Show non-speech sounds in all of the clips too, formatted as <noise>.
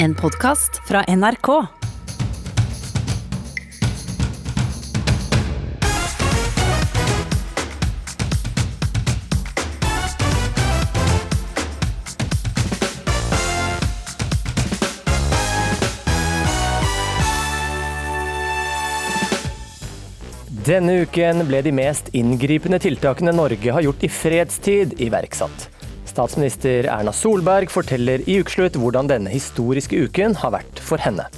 En podkast fra NRK. Denne uken ble de mest inngripende tiltakene Norge har gjort i fredstid, iverksatt. Statsminister Erna Solberg forteller i Ukeslutt hvordan denne historiske uken har vært for henne.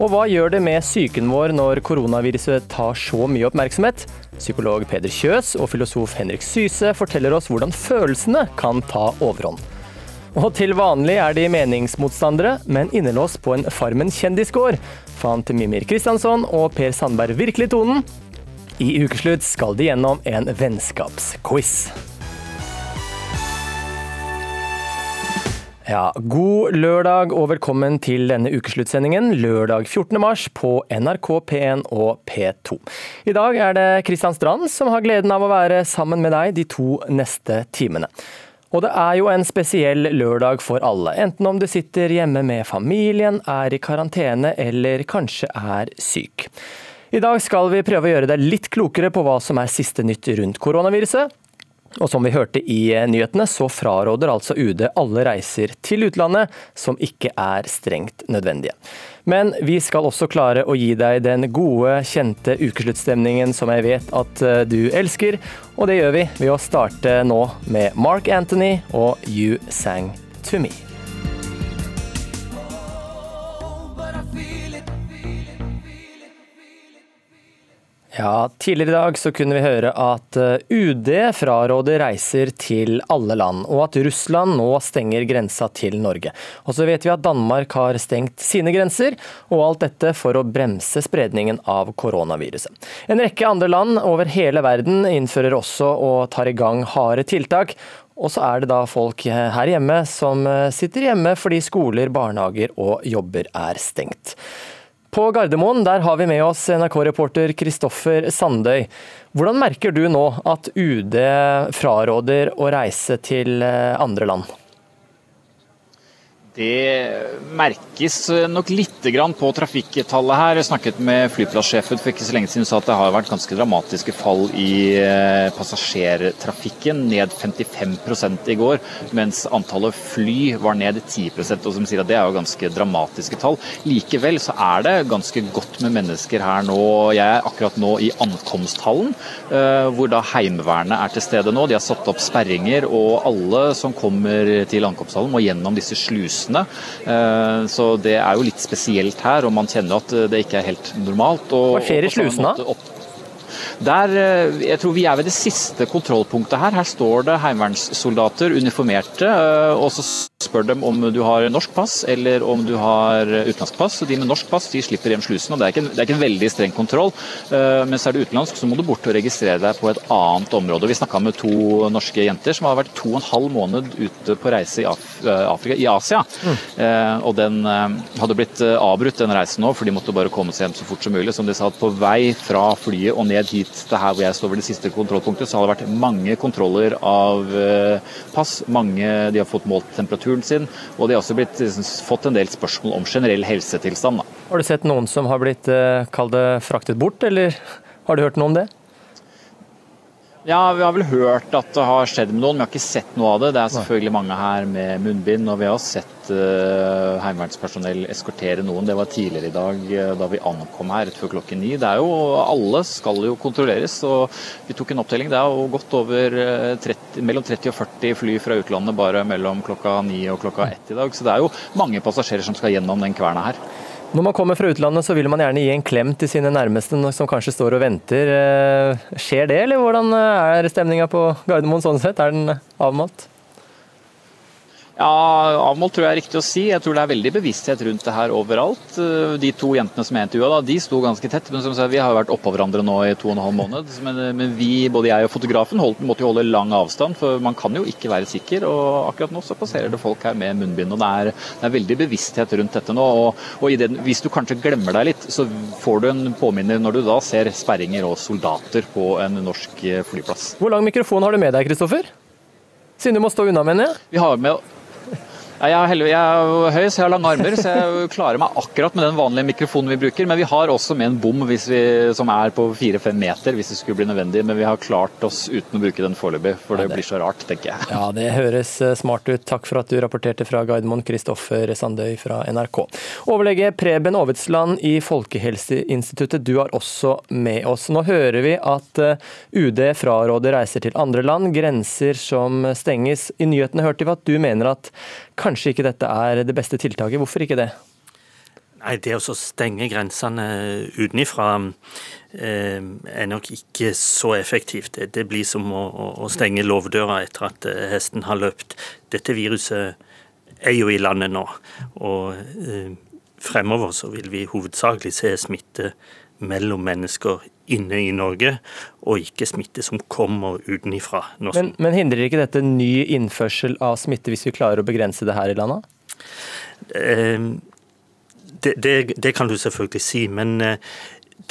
Og hva gjør det med psyken vår når koronaviruset tar så mye oppmerksomhet? Psykolog Peder Kjøs og filosof Henrik Syse forteller oss hvordan følelsene kan ta overhånd. Og til vanlig er de meningsmotstandere, men innelåst på en Farmen kjendisgård fant Mimir Kristjansson og Per Sandberg virkelig tonen. I ukeslutt skal de gjennom en vennskapsquiz. Ja, God lørdag og velkommen til denne ukesluttsendingen lørdag 14. mars på NRK P1 og P2. I dag er det Kristian Strand som har gleden av å være sammen med deg de to neste timene. Og det er jo en spesiell lørdag for alle, enten om du sitter hjemme med familien, er i karantene eller kanskje er syk. I dag skal vi prøve å gjøre deg litt klokere på hva som er siste nytt rundt koronaviruset. Og som vi hørte i nyhetene, så fraråder altså UD alle reiser til utlandet som ikke er strengt nødvendige. Men vi skal også klare å gi deg den gode, kjente ukesluttstemningen som jeg vet at du elsker. Og det gjør vi ved å starte nå med Mark Anthony og You Sang To Me. Ja, Tidligere i dag så kunne vi høre at eh, UD fraråder reiser til alle land, og at Russland nå stenger grensa til Norge. Og så vet vi at Danmark har stengt sine grenser, og alt dette for å bremse spredningen av koronaviruset. En rekke andre land over hele verden innfører også og tar i gang harde tiltak. Og så er det da folk her hjemme som eh, sitter hjemme fordi skoler, barnehager og jobber er stengt. På Gardermoen der har vi med oss NRK-reporter Kristoffer Sandøy. Hvordan merker du nå at UD fraråder å reise til eh, andre land? Det merkes nok litt på trafikktallet her. Jeg snakket med flyplasssjefen for ikke så lenge siden og sa at det har vært ganske dramatiske fall i eh, passasjertrafikken. Ned 55% i går, mens antallet fly var ned 10% og som sier at Det er jo ganske dramatiske tall. Likevel så er det ganske godt med mennesker her nå. Jeg er akkurat nå i ankomsthallen, eh, hvor da Heimevernet er til stede nå. De har satt opp sperringer, og alle som kommer til ankomsthallen må gjennom disse slusene husene. Eh, så det er jo litt spesielt her, og man kjenner at det ikke er helt normalt. Hva skjer i slusene? Der, eh, jeg tror Vi er ved det siste kontrollpunktet her. Her står det heimevernssoldater, uniformerte. Eh, og så spør de om du har norsk pass eller om du har utenlandsk pass. og De med norsk pass de slipper hjem slusen. og Det er ikke, det er ikke en veldig streng kontroll. Eh, men så er du utenlandsk, så må du bort og registrere deg på et annet område. Vi snakka med to norske jenter som har vært to og en halv måned ute på reise i Afrika, i Asia. Mm. Og den hadde blitt avbrutt, den reisen nå, for de måtte bare komme seg hjem så fort som mulig. Som de sa, på vei fra flyet og ned hit til her hvor jeg står ved det siste kontrollpunktet, så har det vært mange kontroller av eh, pass. Mange de har fått målt temperaturen sin, og de har også blitt, liksom, fått en del spørsmål om generell helsetilstand. Da. Har du sett noen som har blitt eh, kall det fraktet bort, eller har du hørt noe om det? Ja, Vi har vel hørt at det har skjedd med noen, vi har ikke sett noe av det. Det er selvfølgelig mange her med munnbind, og vi har sett uh, heimevernspersonell eskortere noen. Det var tidligere i dag uh, da vi ankom her rett før klokken ni. Det er jo, Alle skal jo kontrolleres, og vi tok en opptelling. Det er jo godt over uh, 30, mellom 30 og 40 fly fra utlandet bare mellom klokka ni og klokka ett i dag. Så det er jo mange passasjerer som skal gjennom den kverna her. Når man kommer fra utlandet, så vil man gjerne gi en klem til sine nærmeste som kanskje står og venter. Eh, skjer det, eller hvordan eh, er stemninga på Gardermoen sånn sett? Er den avmalt? Ja, Avmålt tror jeg er riktig å si. Jeg tror det er veldig bevissthet rundt det her overalt. De to jentene som jeg intervjua, de sto ganske tett. Men som sagt, vi har jo vært oppå hverandre nå i to og en halv måned. Men, men, vi, både jeg og fotografen, holdt, måtte jo holde lang avstand, for man kan jo ikke være sikker. Og akkurat nå så passerer det folk her med munnbind. og Det er, det er veldig bevissthet rundt dette nå. Og, og det, hvis du kanskje glemmer deg litt, så får du en påminner når du da ser sperringer og soldater på en norsk flyplass. Hvor lang mikrofon har du med deg, Kristoffer? Siden du må stå unna, mener jeg? Vi har med Jeg er, heldig, jeg er høy, så jeg har lange armer, så jeg klarer meg akkurat med den vanlige mikrofonen vi bruker. Men vi har også med en bom vi, som er på fire-fem meter hvis det skulle bli nødvendig. Men vi har klart oss uten å bruke den foreløpig, for det, blir så rart, tenker jeg. Ja, det høres eh, smart ut. Takk for at du rapporterte fra Gardermoen, Kristoffer Sandøy fra NRK. Overlege Preben Aavitsland i Folkehelseinstituttet, du er også med oss. Nå hører vi at eh, UD fraråder reiser til andre land, grenser som stenges. I nyhetene hørte vi at du mener at kanskje ikke dette er det beste tiltaket. Hvorfor ikke det? Nei, Det å stenge grensene utenfra eh, er nok ikke så effektivt. Det blir som å, stenge låvedøra etter at eh, hesten har løpt. Dette viruset er jo i landet nå. Og eh, fremover så vil vi hovedsakelig se smitte mellom mennesker inne i Norge, og ikke smitte som kommer utenifra. Men, men hindrer ikke dette ny innførsel av smitte hvis vi klarer å begrense det her i landet? Eh, det, det, det, kan du selvfølgelig si, men eh,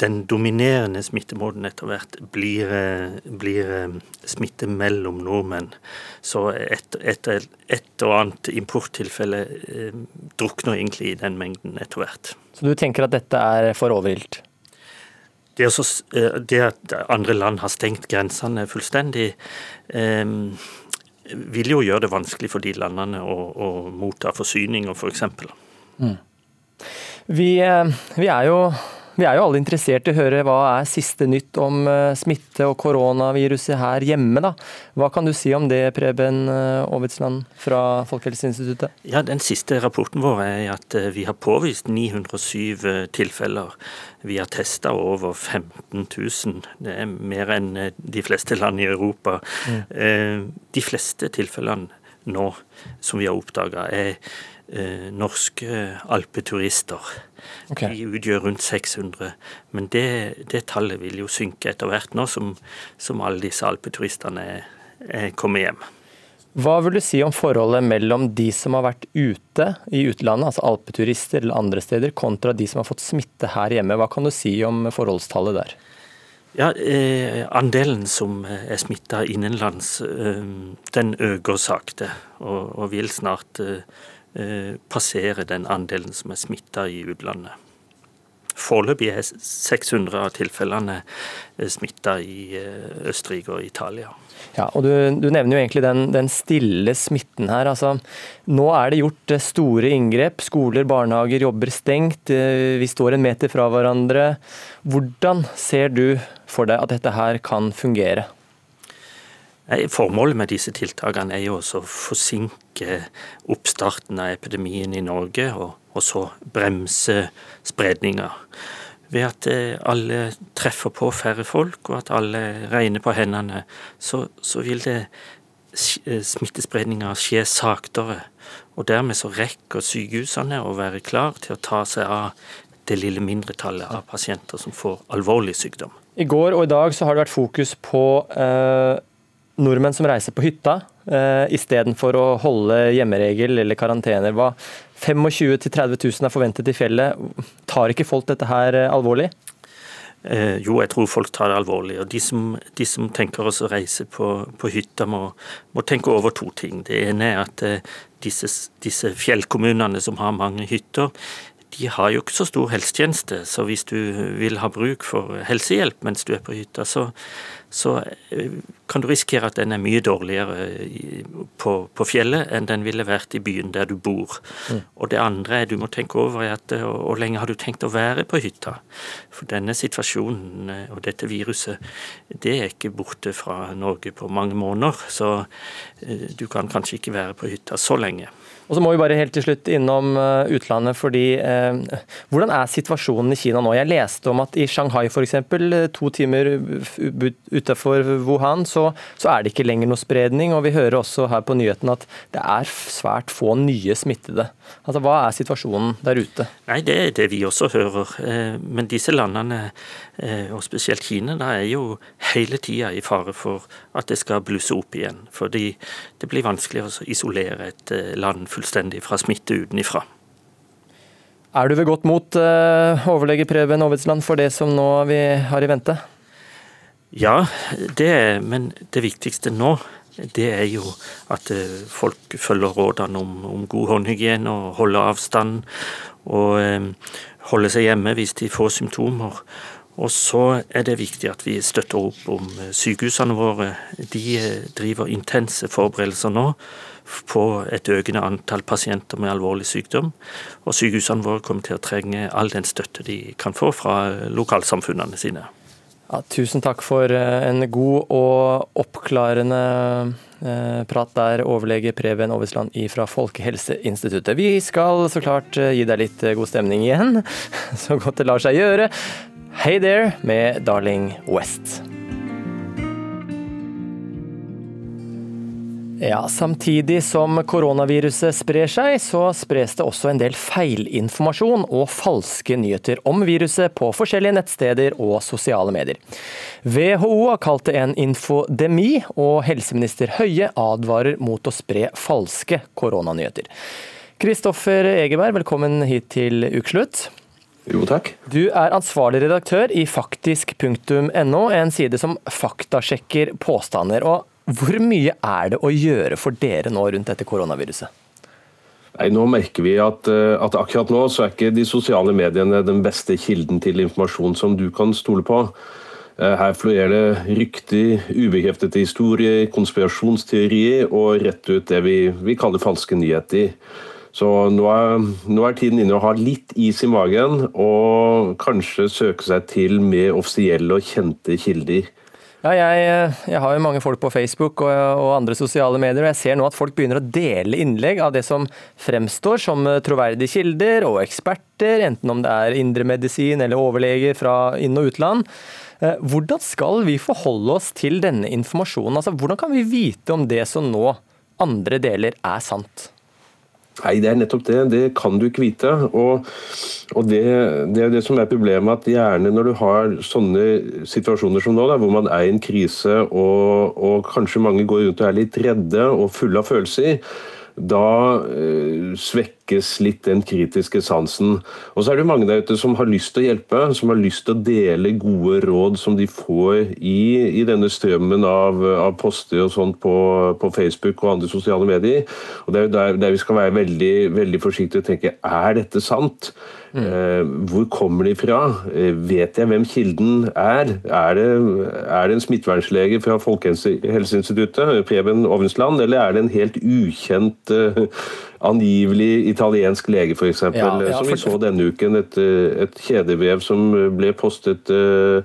den dominerende smittemåten etter hvert blir, eh, blir eh, smitte mellom nordmenn. Så et, et, et og annet importtilfelle drukner egentlig i den mengden etter hvert. Så du tenker at dette er for overilt? Det, også, det, at andre land har stengt grensene fullstendig, eh, vil jo gjøre det vanskelig for de landene å, å motta forsyninger, f.eks. For mm. Vi, eh, vi, er jo, vi, er jo, alle interessert i å høre hva er siste nytt om eh, smitte og koronaviruset her hjemme. da. Hva kan du si om det, Preben Aavitsland eh, fra Folkehelseinstituttet? Ja, Den siste rapporten vår er at vi har påvist 907 tilfeller. Vi har testa over 15 000. Det er mer enn de fleste land i Europa. Mm. De fleste tilfellene nå som vi har oppdaga, er eh, norske alpeturister. Okay. De utgjør rundt 600. Men det, det, tallet vil jo synke etter hvert nå som, som alle disse alpeturistene er, er kommet hjem. Hva vil du si om forholdet mellom de som har vært ute i utlandet, altså alpeturister eller andre steder, kontra de som har fått smitte her hjemme? Hva kan du si om forholdstallet der? Ja, eh, Andelen som er smitta innenlands, eh, den øker sakte. Og, og vil snart eh, Eh, passere den andelen som er smitta i utlandet. Foreløpig er 600 av tilfellene eh, smitta i eh, Østerrike og Italia. Ja, og du, du, nevner jo egentlig den, den, stille smitten her. Altså, nå er det gjort store inngrep. Skoler, barnehager jobber stengt. Vi står en meter fra hverandre. Hvordan ser du for deg at dette her kan fungere? Formålet med disse tiltakene er jo også å forsinke oppstarten av epidemien i Norge, og, og så bremse spredninga. Ved at eh, alle treffer på færre folk, og at alle regner på hendene, så, så vil det eh, smittespredninga skje saktere. Og dermed så rekker sykehusene å være klar til å ta seg av det lille mindretallet av pasienter som får alvorlig sykdom. I går og i dag så har det vært fokus på eh nordmenn som reiser på hytta uh, istedenfor å holde hjemmeregel eller karantener. Hva 25 000-30 000 er forventet i fjellet. Tar ikke folk dette her uh, alvorlig? Eh, jo, jeg tror folk tar det alvorlig. og De som, de som tenker å reise på, på hytta, må, må, tenke over to ting. Det ene er at eh, disse, disse, fjellkommunene som har mange hytter, de har jo ikke så stor helsetjeneste. Så hvis du vil ha bruk for helsehjelp mens du er på hytta, så, så eh, kan du risikere at den er mye dårligere på, på, fjellet enn den ville vært i byen der du bor. Mm. Og det andre du må tenke over, er at hvor lenge har du tenkt å være på hytta? For denne situasjonen eh, og dette viruset, det er ikke borte fra Norge på mange måneder. Så eh, du kan kanskje ikke være på hytta så lenge. Og så må vi bare helt til slutt innom eh, utlandet, fordi eh, Hvordan er situasjonen i Kina nå? Jeg leste om at i Shanghai f.eks., eh, to timer utenfor Wuhan, så, så, er det ikke lenger noe spredning. Og vi hører også her på nyhetene at det er svært få nye smittede. Altså, Hva er situasjonen der ute? Nei, Det er det vi også hører. Eh, men disse landene, og spesielt Kina, da er jo hele tida i fare for at det skal blusse opp igjen. Fordi det blir vanskelig å isolere et land fullstendig fra smitte utenifra. Er du ved godt mot, overlege Preben Aavitsland, for det som nå vi har i vente? Ja, det er, men det viktigste nå det er jo at folk følger rådene om, om god håndhygiene og holder avstand. Og holder seg hjemme hvis de får symptomer. Og så er det viktig at vi støtter opp om sykehusene våre. De driver intense forberedelser nå på et økende antall pasienter med alvorlig sykdom. Og sykehusene våre kommer til å trenge all den støtte de kan få fra lokalsamfunnene sine. Ja, tusen takk for eh, en god og oppklarende eh, prat der, overlege Preben Aavitsland fra Folkehelseinstituttet. Vi skal så klart eh, gi deg litt god stemning igjen, <laughs> så godt det lar seg gjøre. Hey There med Darling West. Ja, Samtidig som koronaviruset sprer seg, så spres det også en del feilinformasjon og falske nyheter om viruset på forskjellige nettsteder og sosiale medier. WHO har kalt det en infodemi, og helseminister Høie advarer mot å spre falske koronanyheter. Kristoffer Egeberg, velkommen hit til ukeslutt. Jo, takk. Du er ansvarlig redaktør i faktisk.no, en side som faktasjekker påstander. og hvor mye er det å gjøre for dere nå rundt dette koronaviruset? Nei, nå merker vi at, eh, at, akkurat nå så er ikke de sosiale mediene den beste kilden til informasjon som du kan stole på. Eh, her florerer det rykter, ubekreftede historier, konspirasjonsteorier og rett ut det vi, vi kaller falske nyheter. Så nå er, nå er, tiden inne å ha litt is i magen og kanskje søke seg til mer offisielle og kjente kilder. Ja, jeg, jeg, har jo mange folk på Facebook og, og, andre sosiale medier, og jeg ser nå at folk begynner å dele innlegg av det som fremstår som troverdige kilder og eksperter, enten om det er indremedisin eller overleger fra inn- og utland. Eh, hvordan skal vi forholde oss til denne informasjonen? Altså, hvordan kan vi vite om det som nå andre deler er sant? Nei, det er nettopp det. Det kan du ikke vite. Og, og det, det, er det som er problemet, at gjerne når du har sånne situasjoner som nå, da, hvor man er i en krise og, og kanskje mange går rundt og er litt redde og fulle av følelser, da uh, svekkes litt den kritiske sansen. Og så er det mange der ute som har lyst til å hjelpe, som har lyst til å dele gode råd som de får i, i denne strømmen av, av poster og sånt på, på, Facebook og andre sosiale medier. Og Det er jo der, der vi skal være veldig, veldig forsiktige og tenke er dette sant? Mm. Hvor kommer de fra? Eh, vet jeg hvem kilden er? Er det, er det en smittevernlege fra Folkehelseinstituttet, Preben Ovensland, eller er det en helt ukjent uh, angivelig italiensk lege, f.eks., ja, ja, som vi så denne uken. Et, et kjedebrev som ble postet uh,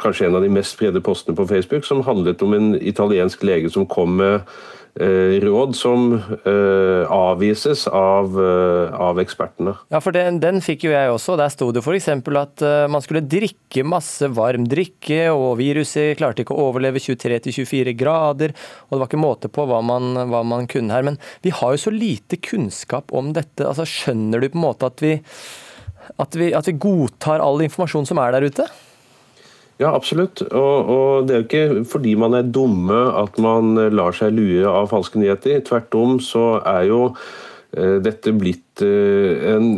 kanskje en av de mest spredde postene på Facebook, som handlet om en italiensk lege som kom med Eh, råd som uh, avvises av, uh, av, ekspertene. Ja, for den, den, fikk jo jeg også. Der sto det f.eks. at man skulle drikke masse varm drikke, og viruset klarte ikke å overleve 23-24 grader. Og det var ikke måte på hva man, hva man, kunne her. Men vi har jo så lite kunnskap om dette. Altså, skjønner du på en måte at vi, at vi, at vi godtar all informasjon som er der ute? Ja, absolutt. Og, og, det er jo ikke fordi man er dumme at man lar seg lue av falske nyheter. Tvert om så er jo eh, dette blitt eh, en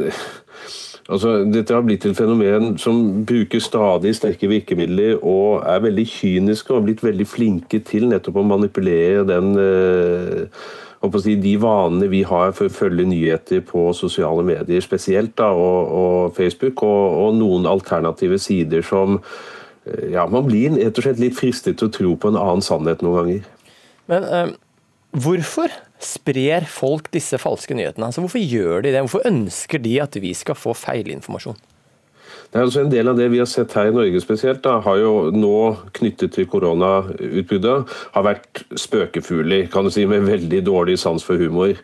Altså, dette har blitt et fenomen som bruker stadig sterke virkemidler og er veldig kyniske og har blitt veldig flinke til nettopp å manipulere den eh, de vanene vi har for å følge nyheter på sosiale medier spesielt, da, og, og Facebook, og, og noen alternative sider som ja, man blir rett og slett litt fristet til å tro på en annen sannhet noen ganger. Men eh, hvorfor sprer folk disse falske nyhetene? Altså, hvorfor gjør de det? Hvorfor ønsker de at vi skal få feilinformasjon? Det er altså En del av det vi har sett her i Norge spesielt, da, har jo nå knyttet til koronautbruddet, har vært spøkefugler, kan du si, med veldig dårlig sans for humor.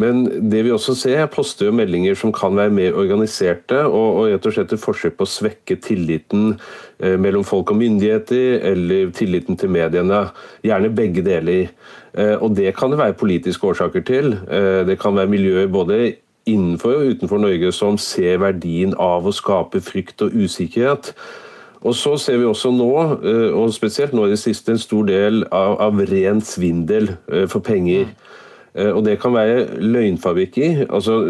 Men det vi også ser, jeg poster jo meldinger som kan være mer organiserte, og, og rett og slett et forsøk på å svekke tilliten eh, mellom folk og myndigheter, eller tilliten til mediene. Gjerne begge deler. Eh, og det kan det være politiske årsaker til. Eh, det kan være miljøer både innenfor og utenfor Norge som ser verdien av å skape frykt og usikkerhet. Og så ser vi også nå, eh, og spesielt nå i det siste, en stor del av, av ren svindel eh, for penger. Eh, og det kan være løgnfabrikker. altså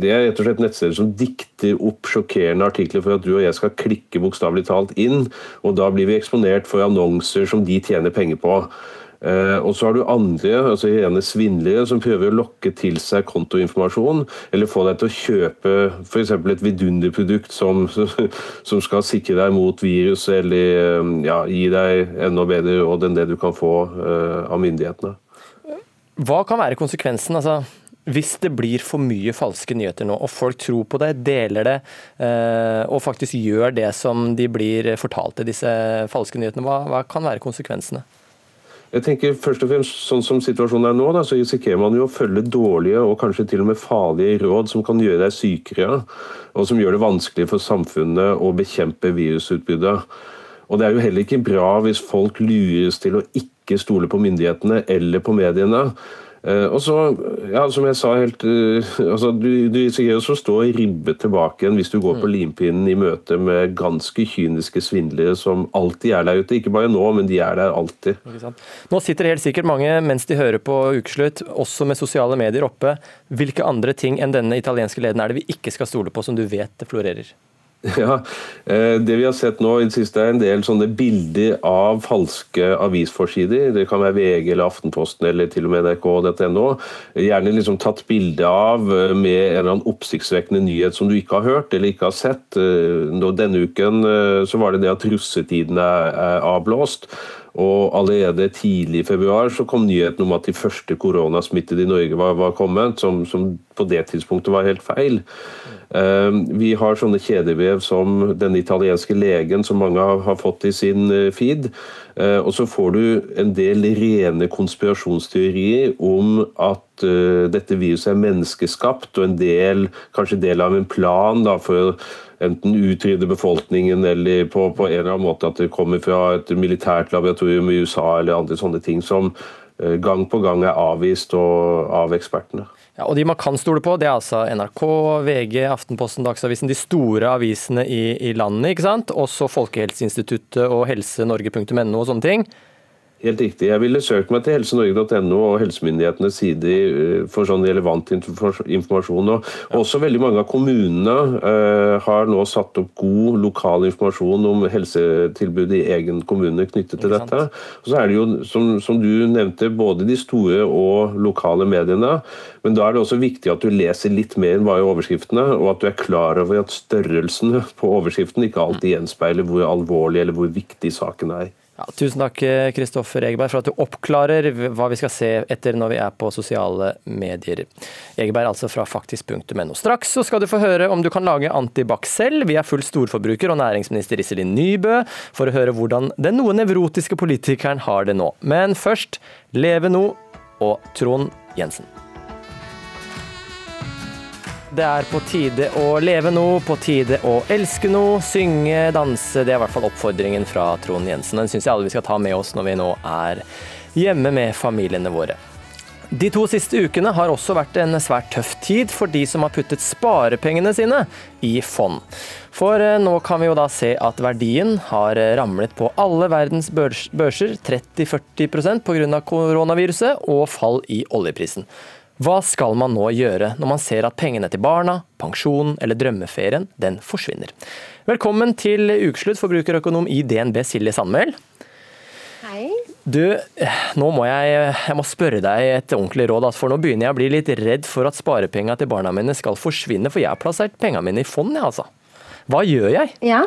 Det er rett og slett nettsteder som dikter opp sjokkerende artikler for at du og jeg skal klikke bokstavelig talt inn, og da blir vi eksponert for annonser som de tjener penger på. Eh, og så har du andre, altså rene svindlere, som prøver å lokke til seg kontoinformasjon, eller få deg til å kjøpe f.eks. et vidunderprodukt som, <laughs> som skal sikre deg mot virus, eller eh, ja, gi deg enda bedre råd enn det du kan få av myndighetene. Hva kan være konsekvensen? altså hvis det blir for mye falske nyheter nå, og folk tror på det, deler det, og faktisk gjør det som de blir fortalt til disse falske nyhetene, hva, hva kan være konsekvensene? Jeg tenker først og fremst, sånn som situasjonen er nå, da, så risikerer man jo å følge dårlige og kanskje til og med farlige råd som kan gjøre deg sykere, og som gjør det vanskelig for samfunnet å bekjempe virusutbruddet. Og Det er jo heller ikke bra hvis folk lures til å ikke stole på myndighetene eller på mediene. Eh, og så, ja, som jeg sa helt uh, altså, Du, du risikerer å stå ribbet tilbake igjen hvis du går på mm. limpinnen i møte med ganske kyniske svindlere som alltid er der ute. Ikke bare nå, men de er der alltid. Nå sitter helt sikkert mange mens de hører på Ukeslutt, også med sosiale medier oppe. Hvilke andre ting enn denne italienske leden er det vi ikke skal stole på, som du vet det florerer? <laughs> Ja, eh, Det vi har sett nå i det siste er en del sånne bilder av falske avisforsider. Det kan være VG eller Aftenposten eller til og med nrk.no. Gjerne liksom tatt bilde av eh, med en eller annen oppsiktsvekkende nyhet som du ikke har hørt eller ikke har sett. Eh, denne uken så var det det at russetiden er avblåst. Og Allerede tidlig i februar så kom nyheten om at de første koronasmittede i Norge var, var kommet, som, som, på det tidspunktet var helt feil. Ehm, vi har sånne kjedevev som den italienske legen som mange har fått i sin eh, feed. Eh, og så får du en del rene konspirasjonsteorier om at eh, dette viruset er menneskeskapt, og en del, kanskje del av en plan da, for enten utrydde befolkningen eller på, på, en eller annen måte at det kommer fra et militært laboratorium i USA eller andre sånne ting som gang på gang er avvist av ekspertene. Ja, og De man kan stole på, det er altså NRK, VG, Aftenposten, Dagsavisen. De store avisene i, i landet. ikke sant? Også Folkehelseinstituttet og helsenorge.no og sånne ting. Helt riktig. Jeg ville søkt meg til helsenorge.no og helsemyndighetenes sider eh, for sånn relevant informasjon. Og også veldig mange av kommunene uh, har nå satt opp god lokal informasjon om helsetilbudet i egen kommune knyttet til dette. Og så er det jo, som, som, du nevnte, både de store og lokale mediene. Men da er det også viktig at du leser litt mer enn bare overskriftene, og at du er klar over at størrelsen på overskriften ikke alltid gjenspeiler hvor alvorlig eller hvor viktig saken er. Ja, tusen takk Kristoffer Egeberg for at du oppklarer hva vi skal se etter når vi er på sosiale medier. Egeberg altså fra faktisk.no. Straks så skal du få høre om du kan lage antibac selv. Vi er full storforbruker og næringsminister Iselin Nybø for å høre hvordan den noe nevrotiske politikeren har det nå. Men først Leve nå og Trond Jensen. Det er på tide å leve noe, på tide å elske noe, synge, danse. Det er i hvert fall oppfordringen fra Trond Jensen. Den syns jeg alle vi skal ta med oss når vi nå er hjemme med familiene våre. De to siste ukene har også vært en svært tøff tid for de som har puttet sparepengene sine i fond. For eh, nå kan vi jo da se at verdien har ramlet på alle verdens børser 30-40% pga. koronaviruset og fall i oljeprisen. Hva skal man nå gjøre når man ser at pengene til barna, pensjonen eller drømmeferien den forsvinner? Velkommen til ukeslutt, forbrukerøkonom i DNB Silje Sandmæl. Hei. Du, nå må jeg, jeg må spørre deg et ordentlig råd, for nå begynner jeg å bli litt redd for at sparepenga til barna mine skal forsvinne, for jeg har plassert penga mine i fond, jeg altså. Hva gjør jeg? Ja.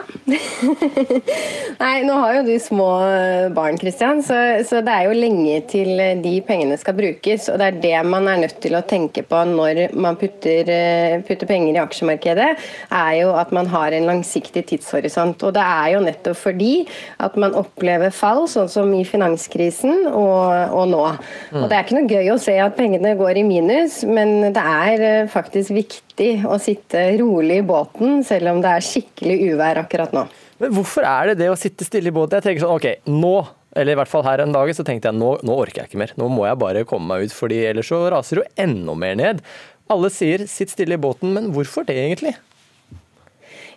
<laughs> Nei, nå har jo du små eh, barn, Kristian, så, så, det er jo lenge til de pengene skal brukes. Og det er det man er nødt til å tenke på når man putter, eh, putter penger i aksjemarkedet, er jo at man har en langsiktig tidshorisont. Og det er jo nettopp fordi at man opplever fall, sånn som i finanskrisen og, og nå. Mm. Og det er ikke noe gøy å se at pengene går i minus, men det er eh, faktisk viktig å sitte rolig i båten, selv om det er skikkelig uvær akkurat nå. Men hvorfor er det det å sitte stille i båten? Jeg tenker sånn, ok, nå, eller i hvert fall her en dag, så tenkte jeg nå, nå orker jeg ikke mer. Nå må jeg bare komme meg ut, fordi ellers så raser det jo enda mer ned. Alle sier sitt stille i båten, men hvorfor det egentlig?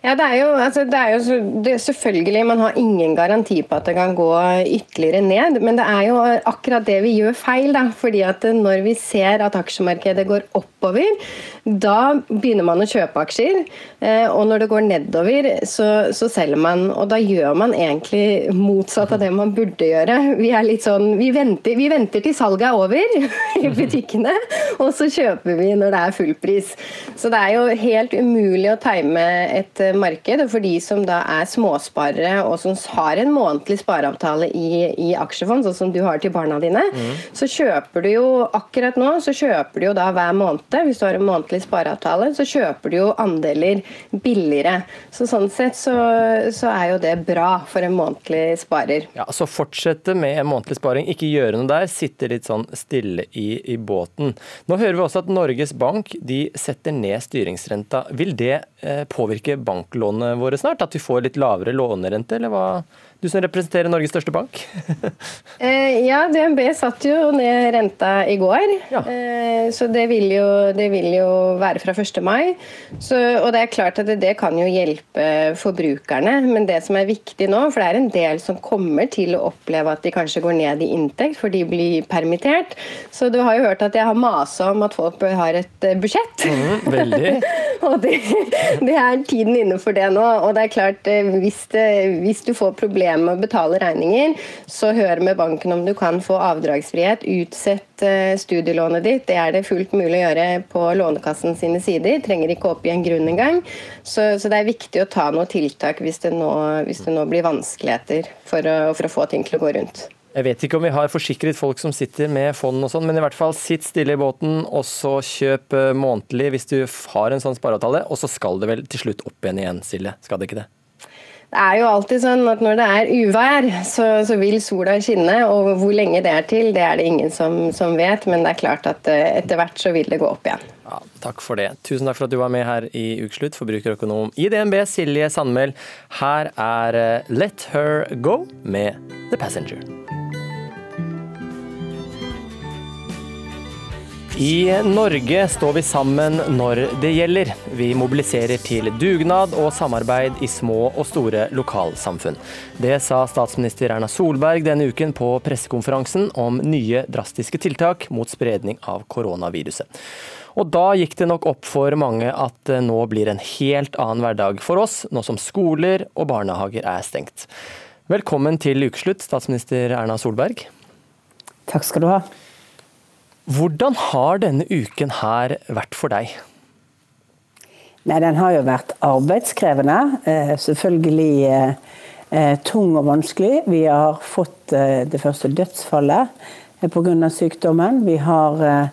Ja, det er jo, altså, det er jo selvfølgelig Man har ingen garanti på at det kan gå ytterligere ned, men det er jo akkurat det vi gjør feil. da, fordi at Når vi ser at aksjemarkedet går oppover, da begynner man å kjøpe aksjer. Eh, og når det går nedover, så, så selger man. Og da gjør man egentlig motsatt av det man burde gjøre. Vi er litt sånn, vi venter, vi venter til salget er over <laughs> i butikkene, og så kjøper vi når det er full pris. Så det er jo helt umulig å time et marked. Og for de som da er småsparere og som har en månedlig spareavtale i, i aksjefond, sånn som du har til barna dine, mm. så kjøper du jo akkurat nå så kjøper du jo da hver måned, hvis du har en månedlig spareavtale, så kjøper du jo andeler billigere. Så sånn sett så, så er jo det bra for en månedlig sparer. Ja, Så fortsette med en månedlig sparing, ikke gjøre noe der, sitte litt sånn stille i, i båten. Nå hører vi også at Norges Bank de setter ned styringsrenta. Vil det eh, påvirke banklånene våre snart? At vi får litt lavere lånerente, eller hva? Du som representerer Norges største bank? <laughs> eh, ja, DNB satt jo ned renta i går. Ja. Eh, så det vil, jo, det vil, jo, være fra 1. mai. Så, og det er klart at det, det, kan jo hjelpe forbrukerne. Men det som er viktig nå, for det er en del som kommer til å oppleve at de kanskje går ned i inntekt, for de blir permittert. Så du har jo hørt at jeg har masa om at folk har et eh, budsjett. Mm, veldig. <laughs> og det, det, er tiden inne for det nå. Og det er klart, hvis, det, hvis du får problemer problem med å betale regninger, så hør med banken om du kan få avdragsfrihet. Utsett eh, studielånet ditt. Det er det fullt mulig å gjøre på Lånekassen sine sider. Trenger ikke oppgi en grunn engang. Så, så det er viktig å ta noen tiltak hvis det nå, hvis det nå blir vanskeligheter for å, for å få ting til å gå rundt. Jeg vet ikke om vi har forsikret folk som sitter med fond og sånn, men i hvert fall sitt stille i båten, og så kjøp eh, månedlig hvis du har en sånn spareavtale. Og så skal det vel til slutt opp igjen igjen, Silje? Skal det ikke det? Det er jo alltid sånn at når det er uvær, så, så, vil sola skinne. Og hvor lenge det er til, det er det ingen som, som vet. Men det er klart at eh, etter hvert så vil det gå opp igjen. Ja, takk for det. Tusen takk for at du var med her i Ukeslutt, forbrukerøkonom i DNB, Silje Sandmæl. Her er eh, Let Her Go med The Passenger. I Norge står vi sammen når det gjelder. Vi mobiliserer til dugnad og samarbeid i små og store lokalsamfunn. Det sa statsminister Erna Solberg denne uken på pressekonferansen om nye drastiske tiltak mot spredning av koronaviruset. Og da gikk det nok opp for mange at det nå blir en helt annen hverdag for oss, nå som skoler og barnehager er stengt. Velkommen til ukeslutt, statsminister Erna Solberg. Takk skal du ha. Hvordan har denne uken her vært for deg? Nei, Den har jo vært arbeidskrevende. Eh, selvfølgelig eh, eh, tung og vanskelig. Vi har fått det første dødsfallet pga. sykdommen. Vi, har,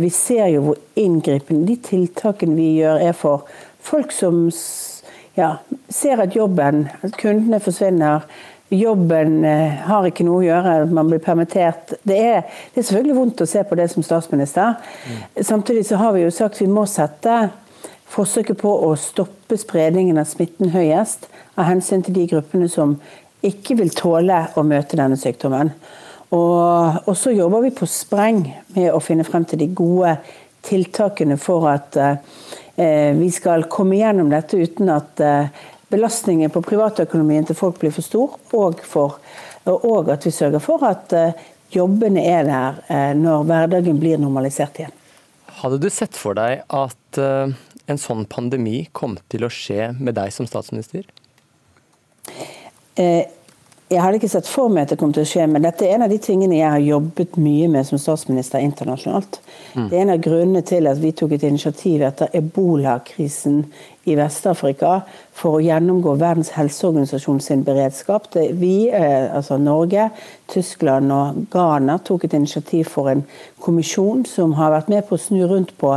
vi ser jo hvor inngripende de tiltakene vi gjør er for folk som ja, ser at jobben, at kundene forsvinner, Jobben eh, har ikke noe å gjøre, man blir permittert. Det er, det er selvfølgelig vondt å se på det som statsminister. Mm. Samtidig så har vi jo sagt vi må sette forsøket på å stoppe spredningen av smitten høyest, av hensyn til de gruppene som ikke vil tåle å møte denne sykdommen. Og, og så jobber vi på spreng med å finne frem til de gode tiltakene for at eh, vi skal komme gjennom dette uten at eh, belastningen på privatøkonomien til folk blir for stor, og, for, og at vi sørger for at eh, jobbene er der eh, når hverdagen blir normalisert igjen. Hadde du sett for deg at eh, en sånn pandemi kom til å skje med deg som statsminister? Jeg hadde ikke sett for meg at det kom til å skje, men dette er en av de tingene jeg har jobbet mye med som statsminister internasjonalt. Mm. Det er en av grunnene til at vi tok et initiativ etter ebolakrisen i Vest-Afrika for å gjennomgå Verdens helseorganisasjon sin beredskap. Vi, eh, altså Norge, Tyskland og Ghana tok et initiativ for en kommisjon som har vært med på å snu rundt på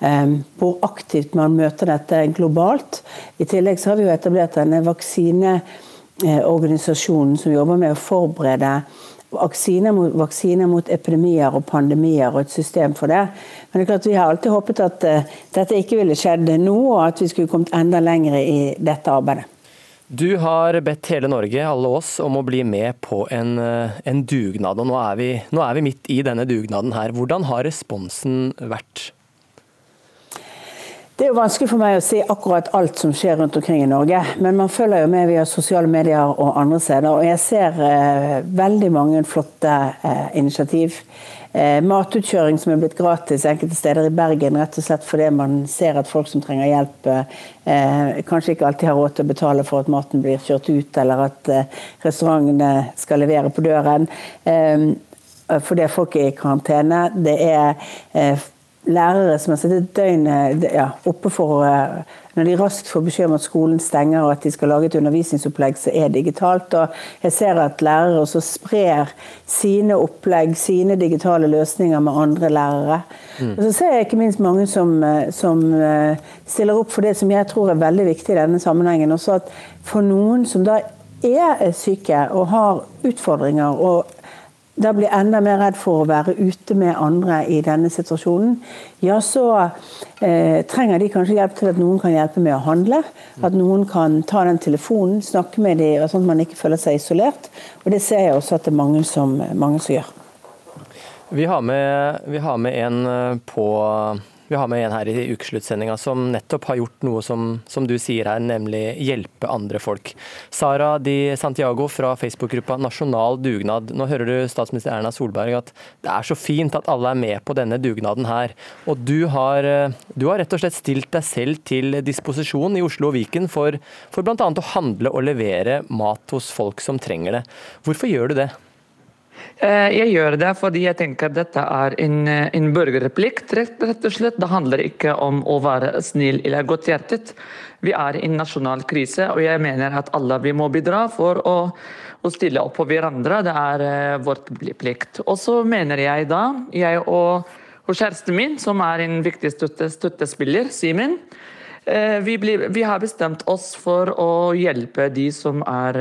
um, hvor aktivt man møter dette globalt. I tillegg så har vi jo etablert denne vaksine Eh, som jobber med å forberede vaksiner mot, vaksiner mot, epidemier og pandemier og et system for det. Men det er klart vi har alltid håpet at uh, dette ikke ville skjedd nå, og at vi skulle kommet enda lenger i dette arbeidet. Du har bedt hele Norge, alle oss, om å bli med på en, eh, en dugnad. og nå er, vi, nå er vi midt i denne dugnaden her. Hvordan har responsen vært? Det er jo vanskelig for meg å si akkurat alt som skjer rundt omkring i Norge. Men man følger jo med via sosiale medier og andre steder. Og jeg ser eh, veldig mange flotte eh, initiativ. Eh, matutkjøring som er blitt gratis enkelte steder i Bergen, rett og slett fordi man ser at folk som trenger hjelp, eh, kanskje ikke alltid har råd til å betale for at maten blir kjørt ut, eller at eh, restaurantene skal levere på døren. Eh, fordi folk er i karantene. Det er lærere som har sittet døgnet ja, oppe for eh, Når de raskt får beskjed om at skolen stenger og at de skal lage et undervisningsopplegg som er digitalt. og Jeg ser at lærere også sprer sine opplegg, sine digitale løsninger med andre lærere. Mm. Og så ser jeg ikke minst mange som, eh, som, eh, stiller opp for det som jeg tror er veldig viktig i denne sammenhengen. Også at for noen som da er syke og har utfordringer og da blir enda mer redd for å være ute med andre i denne situasjonen, ja, så eh, trenger de kanskje hjelp til at noen kan hjelpe med å handle. At noen kan ta den telefonen, snakke med dem, sånn at man ikke føler seg isolert. Og det ser jeg også at det er mange som, mange som gjør. Vi har, med, vi har med en eh, på vi har med en her i ukesluttsendinga som nettopp har gjort noe som, som, du sier her, nemlig hjelpe andre folk. Sara Di Santiago fra Facebook-gruppa Nasjonal dugnad. Nå hører du statsminister Erna Solberg at det er så fint at alle er med på denne dugnaden her. Og du har, du har rett og slett stilt deg selv til disposisjon i Oslo og Viken for, for bl.a. å handle og levere mat hos folk som trenger det. Hvorfor gjør du det? Eh, jeg gjør det fordi jeg tenker dette er en, eh, en borgerplikt, rett, og slett. Det handler ikke om å være snill eller godthjertet. Vi er i en nasjonal krise, og jeg mener at alle vi må bidra for å, å stille opp på hverandre. Det er vårt vår plikt. Og så mener jeg da, jeg og, og kjæresten min, som er en viktig støtte, støttespiller, Simen, vi, vi, har bestemt oss for å hjelpe de som er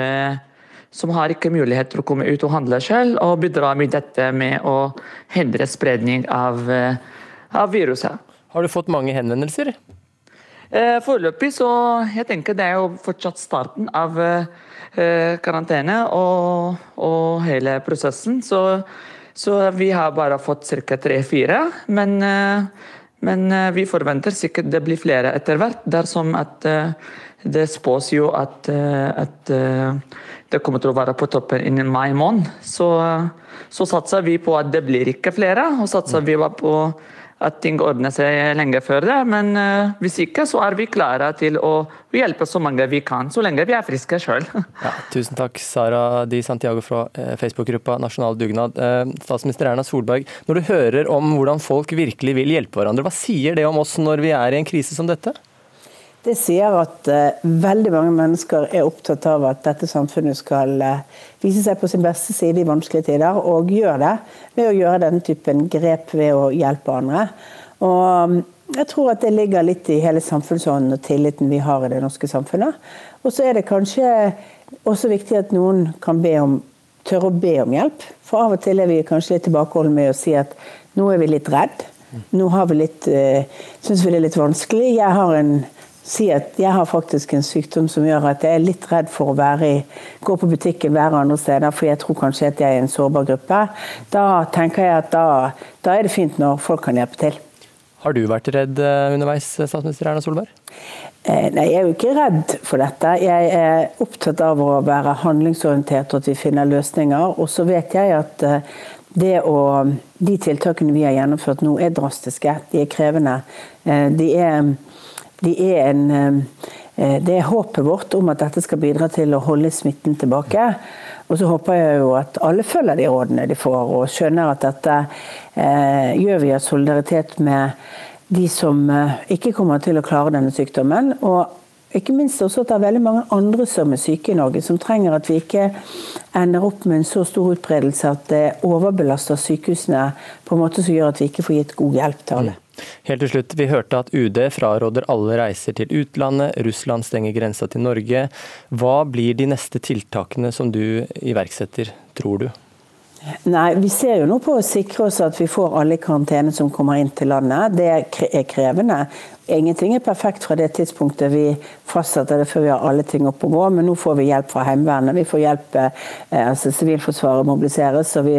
som har ikke mulighet til å komme ut og handle selv, og bidra med dette med å hindre spredning av, eh, av viruset. Har du fått mange henvendelser? Eh, foreløpig så jeg tenker det er jo fortsatt starten av eh, karantene og, og, hele prosessen. Så, så, vi har bare fått ca. tre-fire. Men, men, vi forventer sikkert det blir flere etter hvert, dersom at det spås jo at, at det kommer til å være på toppen innen mai måned. Så, så satser vi på at det blir ikke flere, og satser vi på at ting ordner seg lenge før det. Men uh, hvis ikke, så er vi klare til å hjelpe så mange vi kan, så lenge vi er friske sjøl. <laughs> Ja, tusen takk, Sara Di Santiago fra eh, Facebook-gruppa Nasjonal dugnad. Uh, statsminister Erna Solberg, når du hører om hvordan folk virkelig vil hjelpe hverandre, hva sier det om oss når vi er i en krise som dette? Det sier at uh, veldig mange mennesker er opptatt av at dette samfunnet skal uh, vise seg på sin beste side i vanskelige tider, og gjør det ved å gjøre denne typen grep ved å hjelpe andre. Og um, jeg tror at det ligger litt i hele samfunnsånden og tilliten vi har i det norske samfunnet. Og så er det kanskje også viktig at noen kan be om, tørre å be om hjelp. For av og til er vi kanskje litt tilbakeholdne med å si at nå er vi litt redd. Nå har vi litt, uh, syns vi det er litt vanskelig. Jeg har en si at jeg har faktisk en sykdom som gjør at jeg er litt redd for å være i, gå på butikken, være andre steder, for jeg tror kanskje at jeg er i en sårbar gruppe. Da tenker jeg at da, da er det fint når folk kan hjelpe til. Har du vært redd eh, underveis, statsminister Erna Solberg? Eh, nei, Jeg er jo ikke redd for dette. Jeg er opptatt av å være handlingsorientert og at vi finner løsninger. Og så vet jeg at eh, det å, de tiltakene vi har gjennomført nå er drastiske. De er krevende. De er de er en eh, det er håpet vårt om at dette skal bidra til å holde smitten tilbake. Og så håper jeg jo at alle følger de rådene de får, og skjønner at dette eh, gjør vi av solidaritet med de som eh, ikke kommer til å klare denne sykdommen. Og ikke minst også at det er veldig mange andre som er syke i Norge, som trenger at vi ikke ender opp med en så stor utbredelse at det overbelaster sykehusene på en måte som gjør at vi ikke får gitt god hjelp til alle. Helt til slutt, Vi hørte at UD fraråder alle reiser til utlandet, Russland stenger grensa til Norge. Hva blir de neste tiltakene som du iverksetter, tror du? Nei, Vi ser jo nå på å sikre oss at vi får alle i karantene som kommer inn til landet. Det er krevende. Ingenting er perfekt fra det tidspunktet vi fastsetter det før vi har alle ting opp og gå, men nå får vi hjelp fra Heimevernet. Vi får hjelp, eh, altså Sivilforsvaret mobiliseres, og vi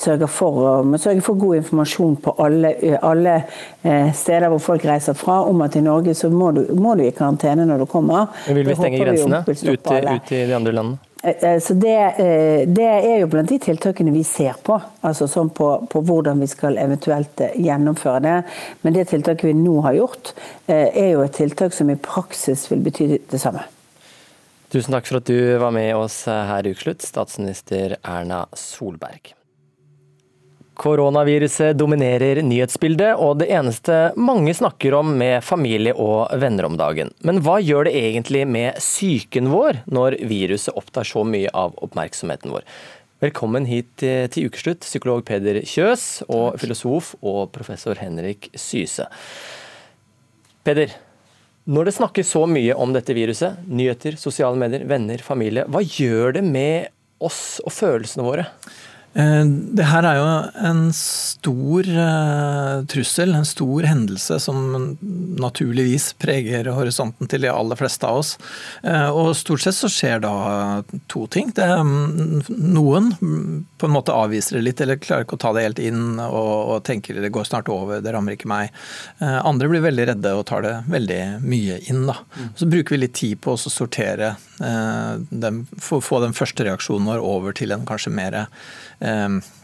sørger for, må sørge for god informasjon på alle, alle, eh, steder hvor folk reiser fra, om at i Norge så må du, må du i karantene når du kommer. Men vil vi stenge grensene ut, ut til de andre landene? Eh, eh, så det, eh, det, er jo blant de tiltakene vi ser på, altså sånn på, på, hvordan vi skal eventuelt gjennomføre det. Men det tiltaket vi nå har gjort, er jo et tiltak som i praksis vil bety det samme. Tusen takk for at du var med oss her i Ukeslutt, statsminister Erna Solberg. Koronaviruset dominerer nyhetsbildet, og det eneste mange snakker om med familie og venner om dagen. Men hva gjør det egentlig med psyken vår når viruset opptar så mye av oppmerksomheten vår? Velkommen hit til ukeslutt, psykolog Peder Kjøs og filosof og professor Henrik Syse. Peder, når det snakkes så mye om dette viruset, nyheter, sosiale medier, venner, familie, hva gjør det med oss og følelsene våre? Eh, det her er jo en stor uh, trussel, en stor hendelse som naturligvis preger horisonten til de aller fleste av oss. Uh, og stort sett så skjer da to ting. Det, um, noen på en måte avviser det litt, eller klarer ikke å ta det helt inn og, og tenker det går snart over, det rammer ikke meg. Andre blir veldig redde og tar det veldig mye inn. Da. Så bruker vi litt tid på å sortere dem, få, få den første reaksjonen vår over til en kanskje mer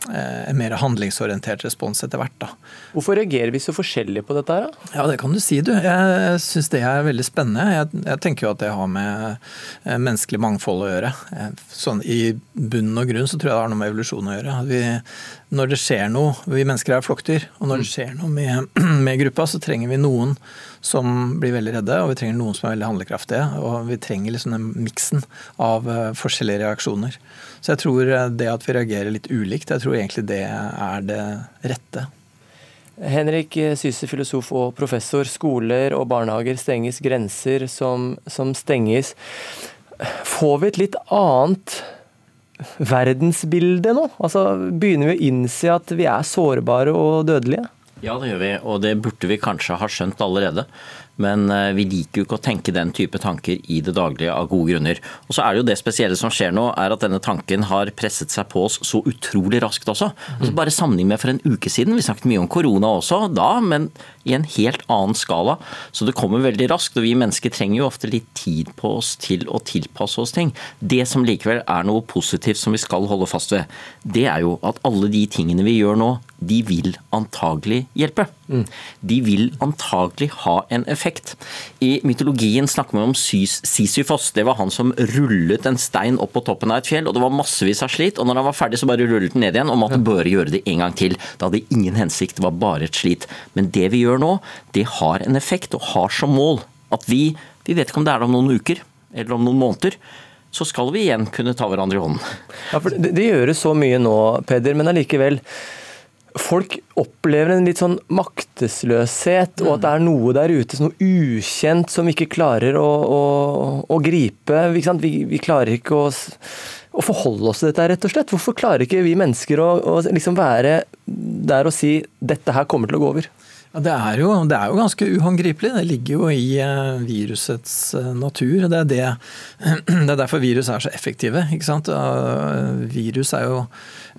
en mer handlingsorientert respons etter hvert. Da. Hvorfor reagerer vi så forskjellig på dette? her? Da? Ja, Det kan du si, du. Jeg syns det er veldig spennende. Jeg, jeg, tenker jo at det har med eh, menneskelig mangfold å gjøre. Sånn, I bunn og grunn så tror jeg det har noe med evolusjon å gjøre. Vi, når det skjer noe, Vi mennesker er flokkdyr, og når det skjer noe med, <clears throat> med gruppa, så trenger vi noen som blir veldig redde, og vi trenger noen som er veldig handlekraftige. Og vi trenger liksom den miksen av eh, forskjellige reaksjoner. Så jeg tror eh, det at vi reagerer litt ulikt, jeg tror egentlig det er det rette. Henrik Syse, filosof og professor. Skoler og barnehager stenges, grenser som, som stenges. Får vi et litt annet verdensbilde nå? Altså, begynner vi å innse at vi er sårbare og dødelige? Ja, det gjør vi, og det burde vi kanskje ha skjønt allerede. Men eh, vi liker jo ikke å tenke den type tanker i det daglige av gode grunner. Og så er det jo det spesielle som skjer nå, er at denne tanken har presset seg på oss så utrolig raskt også. Altså bare sammenlign med for en uke siden. Vi snakket mye om korona også da, men i en helt annen skala. Så det kommer veldig raskt. Og vi mennesker trenger jo ofte litt tid på oss til å tilpasse oss ting. Det som likevel er noe positivt som vi skal holde fast ved, det er jo at alle de tingene vi gjør nå, de vil antagelig hjelpe. Mm. De vil antagelig ha en effekt. I mytologien snakker vi om Sisyfos. Det var han som rullet en stein opp på toppen av et fjell, og det var massevis av slit. Og når han var ferdig, så bare rullet den ned igjen og måtte bare gjøre det en gang til. Det hadde ingen hensikt, det var bare et slit. Men det vi gjør nå, det har en effekt og har som mål at vi Vi vet ikke om det er om noen uker eller om noen måneder så skal vi igjen kunne ta hverandre i hånden. Ja, for det, det gjøres så mye nå, Peder, men allikevel folk opplever en litt sånn maktesløshet, og at det er noe der ute, noe ukjent, som vi ikke klarer å, å, å gripe. Vi, vi, klarer ikke å, å, forholde oss til dette, rett og slett. Hvorfor klarer ikke vi mennesker å liksom være der og si 'dette her kommer til å gå over'? Ja, det, er jo, det, er jo, ganske uhåndgripelig. Det ligger jo i uh, virusets uh, natur. Det er, det, <clears throat> det er, derfor virus er så effektive. Uh, virus er jo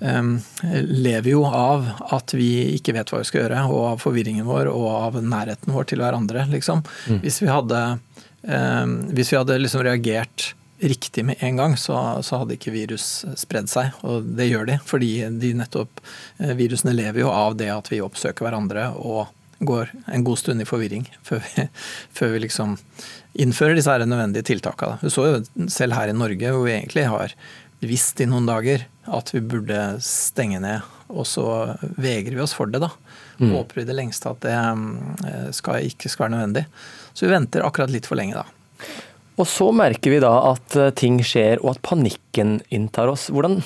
lever jo av at vi ikke vet hva vi skal gjøre, og av forvirringen vår og av nærheten vår til hverandre. liksom. Mm. Hvis vi hadde, hvis vi hadde liksom reagert riktig med en gang, så, så, hadde ikke virus spredd seg. Og det gjør de, fordi de nettopp, virusene lever jo av det at vi oppsøker hverandre og går en god stund i forvirring før vi, <laughs> før vi liksom innfører disse her nødvendige tiltakene. Du så jo selv her i Norge, hvor vi egentlig har visst i noen dager at vi burde stenge ned, og så vegrer vi oss for det, da. Mm. Håper i det lengste at det eh, skal, ikke skal være nødvendig. Så vi venter akkurat litt for lenge, da. Og så merker vi da at eh, ting skjer, og at panikken inntar oss. Hvordan,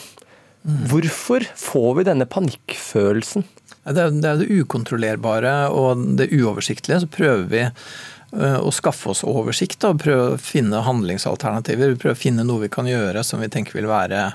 mm. Hvorfor får vi denne panikkfølelsen? Det er, det er ukontrollerbare og det uoversiktlige. Så prøver vi eh, å skaffe oss oversikt og prøve å finne handlingsalternativer. Prøve å finne noe vi kan gjøre som vi tenker vil være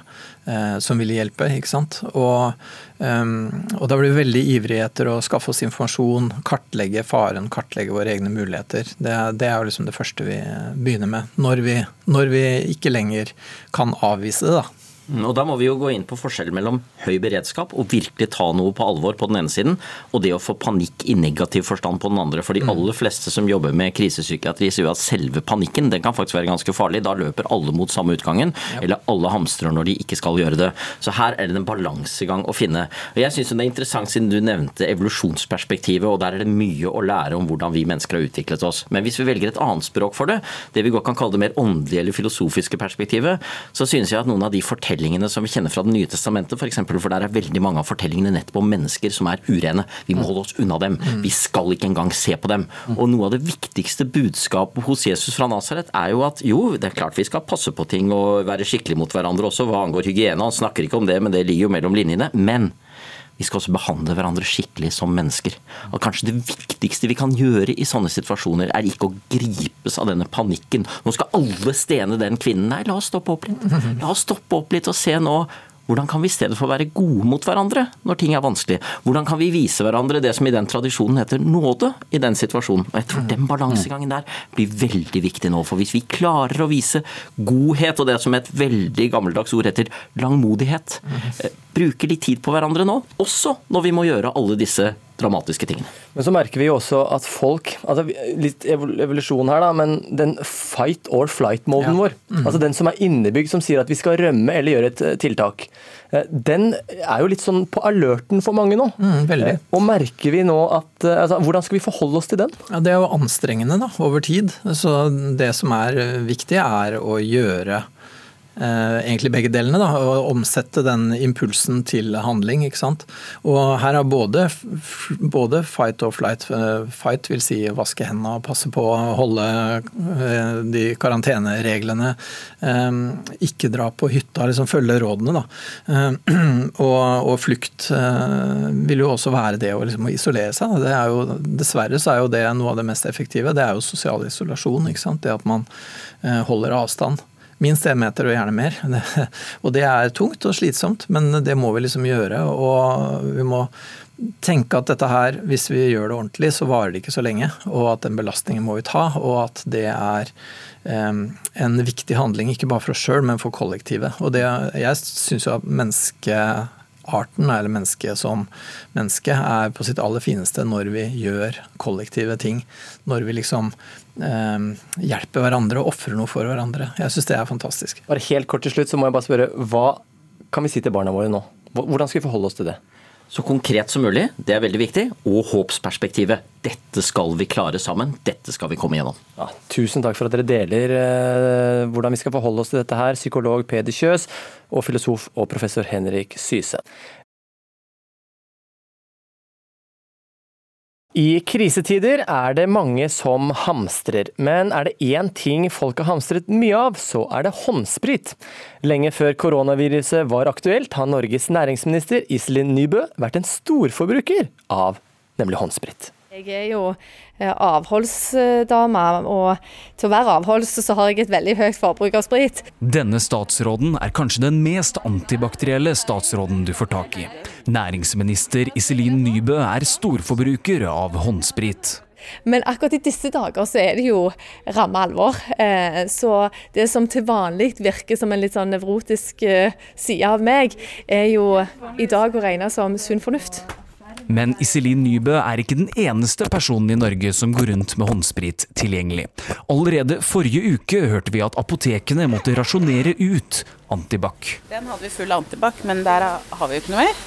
som vil hjelpe. ikke sant? Og, og da blir vi veldig ivrige etter å skaffe oss informasjon, kartlegge faren, kartlegge våre egne muligheter. Det, det er jo liksom det første vi begynner med. Når vi, når vi ikke lenger kan avvise det, da. Mm, og Da må vi jo gå inn på forskjellen mellom høy beredskap og virkelig ta noe på alvor på den ene siden, og det å få panikk i negativ forstand på den andre. For de mm. aller fleste som jobber med krisepsykiatri, sier at selve panikken den kan faktisk være ganske farlig. Da løper alle mot samme utgangen, ja. eller alle hamstrer når de ikke skal gjøre det. Så her er det en balansegang å finne. Og Jeg syns det er interessant siden du nevnte evolusjonsperspektivet, og der er det mye å lære om hvordan vi mennesker har utviklet oss. Men hvis vi velger et annet språk for det, det vi godt kan kalle det mer åndelige eller filosofiske perspektivet, så synes jeg at noen av de fortellingene fortellingene som vi kjenner fra Det nye testamentet, f.eks. For, eksempel, for der er veldig mange av fortellingene nettopp om mennesker som er urene. Vi må holde oss unna dem. Mm. Vi skal ikke engang se på dem. Mm. Og noe av det viktigste budskapet hos Jesus fra Nasaret er jo at jo, det er klart vi skal passe på ting og være skikkelige mot hverandre også hva angår hygiene. Han snakker ikke om det, men det ligger jo mellom linjene. Men vi skal også behandle hverandre skikkelig som mennesker. Og kanskje det viktigste vi kan gjøre i sånne situasjoner, er ikke å gripes av denne panikken. Nå skal alle stene den kvinnen. Nei, la oss stoppe opp litt. La oss stoppe opp litt og se nå hvordan kan vi i stedet for være gode mot hverandre når ting er vanskelig? Hvordan kan vi vise hverandre det som i den tradisjonen heter nåde i den situasjonen? Og jeg tror den balansegangen der blir veldig viktig nå. For hvis vi klarer å vise godhet, og det som et veldig gammeldags ord heter langmodighet, bruker bruke litt tid på hverandre nå, også når vi må gjøre alle disse dramatiske tingene. Men så merker vi jo også at folk altså Litt evolusjon her, da, men den fight or flight-moden ja. vår, mm. altså den som er innebygd, som sier at vi skal rømme eller gjøre et eh, tiltak, eh, den er jo litt sånn på alerten for mange nå. Mm, veldig. Eh, og merker vi nå at altså, Hvordan skal vi forholde oss til den? Ja, Det er jo anstrengende da, over tid. Så det som er viktig, er å gjøre egentlig begge delene. Da, og omsette den impulsen til handling. ikke sant? Og her har både, både fight og flight eh, Fight vil si vaske hendene og passe på å holde eh, de karantenereglene. Ikke dra på hytta, liksom følge rådene. da. <clears throat> Og, og flukt vil jo også være det å liksom isolere seg. Det er jo, dessverre så er jo det noe av det mest effektive. Det er jo sosial isolasjon. ikke sant? Det at man holder avstand. Minst én meter og gjerne mer. og det er tungt og slitsomt, men det må vi liksom gjøre. Og vi må tenke at dette her, hvis vi gjør det ordentlig, så varer det ikke så lenge. Og at den belastningen må vi ta, og at det er en viktig handling, ikke bare for oss sjøl, men for kollektivet. Og det, jeg syns jo at menneskearten, eller mennesket som menneske, er på sitt aller fineste når vi gjør kollektive ting. Når vi liksom hjelper hverandre og ofrer noe for hverandre. Jeg syns det er fantastisk. Bare helt kort til slutt så må jeg bare spørre, Hva kan vi si til barna våre nå? Hvordan skal vi forholde oss til det? Så konkret som mulig, det er veldig viktig. Og håpsperspektivet. Dette skal vi klare sammen. Dette skal vi komme gjennom. Ja, tusen takk for at dere deler eh, hvordan vi skal forholde oss til dette her, psykolog Peder Kjøs og filosof og professor Henrik Syse. I krisetider er det mange som hamstrer, men er det én ting folk har hamstret mye av, så er det håndsprit. Lenge før koronaviruset var aktuelt, har Norges næringsminister Iselin Nybø vært en storforbruker av nemlig håndsprit. Jeg er jo eh, avholdsdame, og til å være avholds så har jeg et veldig høyt forbruk av sprit. Denne statsråden er kanskje den mest antibakterielle statsråden du får tak i. Næringsminister Iselin Nybø er storforbruker av håndsprit. Men akkurat i disse dager så er det jo ramme alvor. Eh, så det som til vanlig virker som en litt sånn nevrotisk eh, side av meg, er jo i dag å regne som sunn fornuft. Men Iselin Nybø er ikke den eneste personen i Norge som går rundt med håndsprit tilgjengelig. Allerede forrige uke hørte vi at apotekene måtte rasjonere ut antibac. Den hadde vi full av antibac, men der har vi jo ikke noe mer.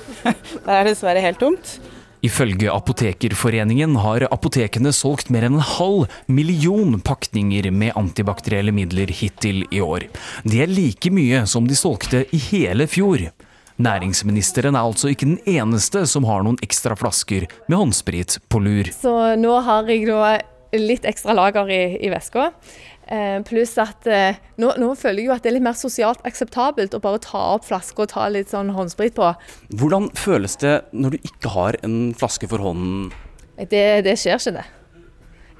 <laughs> der er det dessverre helt tomt. Ifølge Apotekerforeningen har apotekene solgt mer enn en halv million pakninger med antibakterielle midler hittil i år. Det er like mye som de solgte i hele fjor. Næringsministeren er altså ikke den eneste som har noen ekstra flasker med håndsprit på lur. Så nå har jeg da litt ekstra lager i, i veska. Eh, pluss at eh, nå, nå, føler jeg jo at det er litt mer sosialt akseptabelt å bare ta opp flasker og ta litt sånn håndsprit på. Hvordan føles det når du ikke har en flaske for hånden? Det, det skjer ikke, det.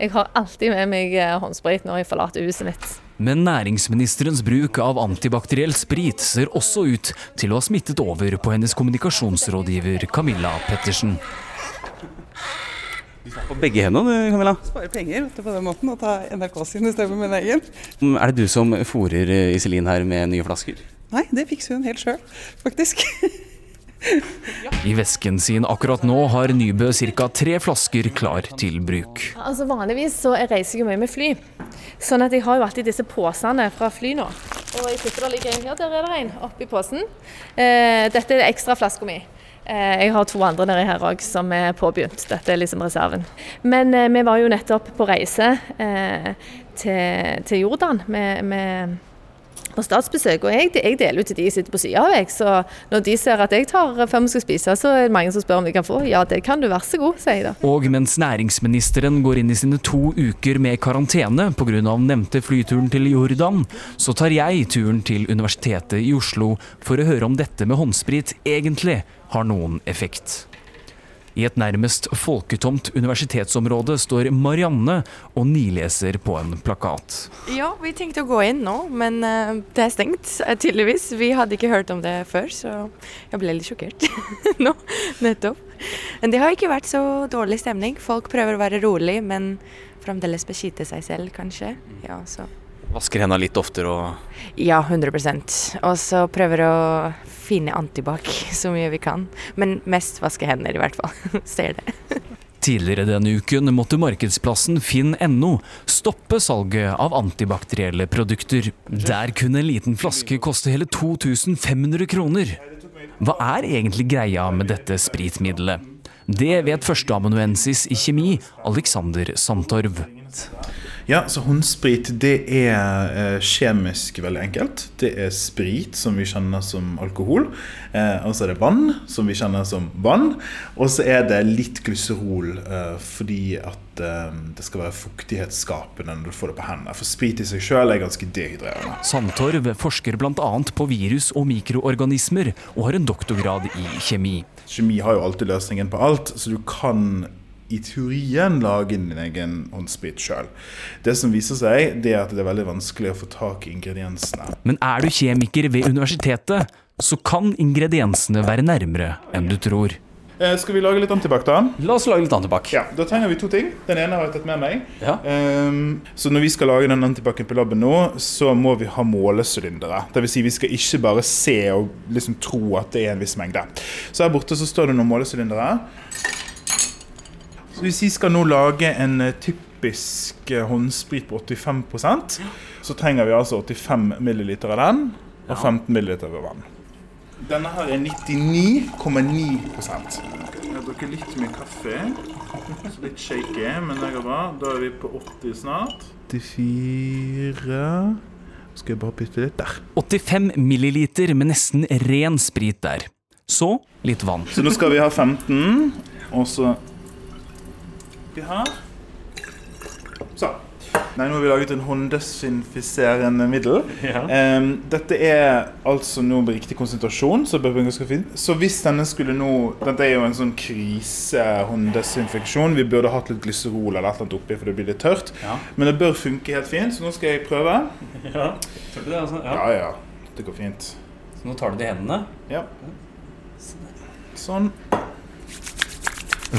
Jeg har alltid med meg eh, håndsprit når jeg forlater huset mitt. Men næringsministerens bruk av antibakteriell sprit ser også ut til å ha smittet over på hennes kommunikasjonsrådgiver Camilla Pettersen. På begge hendene, Camilla. Spare penger vet du, på den måten, og ta NRK sin istedenfor min egen. Er det du som fôrer eh, Iselin her med nye flasker? Nei, det fikser hun helt sjøl, faktisk. <laughs> <laughs> I vesken sin akkurat nå har Nybø ca. tre flasker klar til bruk. Altså Vanligvis så reiser jeg mye med fly, sånn at jeg har jo alltid disse posene fra fly nå. Og jeg sitter der ligger en her, der er det en oppi posen. Eh, dette er ekstra flaska mi. Eh, jeg har to andre nedi her òg som er påbegynt. Dette er liksom reserven. Men eh, vi var jo nettopp på reise eh, til, til, Jordan med, med på statsbesøk. Og jeg, jeg, deler ut til de jeg sitter på sida av. Jeg. Så når de ser at jeg tar før vi skal spise, så er det mange som spør om de kan få. Ja, det kan du, vær så god, sier jeg da. Og mens næringsministeren går inn i sine to uker med karantene pga. nevnte flyturen til Jordan, så tar jeg turen til Universitetet i Oslo for å høre om dette med håndsprit egentlig har noen effekt. I et nærmest folketomt universitetsområde står Marianne og nileser på en plakat. Ja, vi tenkte å gå inn nå, men uh, det er stengt, uh, tydeligvis. Vi hadde ikke hørt om det før, så jeg ble litt sjokkert <laughs> nå, nettopp. Men det har ikke vært så dårlig stemning. Folk prøver å være rolig, men fremdeles beskytte seg selv, kanskje. Ja, så. Vasker hendene litt oftere og Ja, 100% Og så prøver å finne antibac <laughs> så mye vi kan. Men mest vaske hender, i hvert fall. <laughs> Ser det. Tidligere denne uken måtte markedsplassen finn.no stoppe salget av antibakterielle produkter. Der kunne en liten flaske koste hele 2500 kroner. Hva er egentlig greia med dette spritmiddelet? Det vet førsteamanuensis i kjemi, Alexander Sandtorv. Ja, så Håndsprit det er eh, kjemisk veldig enkelt. Det er sprit, som vi kjenner som alkohol. Eh, og så er det vann, som vi kjenner som vann. Og så er det litt glyserol eh, fordi at eh, det skal være fuktighetsskapende når du får det på hendene. For sprit i seg sjøl er ganske dehydrerende. Sandtorv forsker bl.a. på virus og mikroorganismer, og har en doktorgrad i kjemi. Kjemi har jo alltid løsningen på alt, så du kan i teorien lage din egen håndsprit sjøl. Det som viser seg, det er at det er veldig vanskelig å få tak i ingrediensene. Men er du kjemiker ved universitetet, så kan ingrediensene være nærmere enn du tror. Eh, skal vi lage litt antibac, da? La oss lage litt antibac. Ja, Da trenger vi to ting. Den ene har jeg tatt med meg. Ja. Um, så når vi skal lage den antibacen på laben nå, så må vi ha målesylindere. Dvs. Si vi skal ikke bare se og liksom tro at det er en viss mengde. Så her borte så står det noen målesylindere. Så hvis vi skal nå lage en eh, typisk eh, håndsprit på 85% så trenger vi altså 85 ml av den og 15 ml av vann. Denne her er 99,9 Jeg har drukket litt mye kaffe. Så litt shaky, men det går bra. Da er vi på 80 snart. 84 Skal jeg bare bytte litt der. 85 milliliter med nesten ren sprit der. Så litt vann. Så nå skal vi ha 15, og så vi har Så. Nei, nå har vi laget en hånddesinfiserende middel. Ja. Um, dette er altså nå med riktig konsentrasjon, så. Så hvis denne skulle nå Dette er jo en sånn krise-hånddesinfeksjon. Vi burde hatt litt glyserol eller et oppi, for det blir litt tørt. Ja. Men det bør funke helt fint, så nå skal jeg prøve. <laughs> Ja, det, altså? ja. ja, ja. Det går fint. Så nå tar du det i hendene? Ja. Sånn.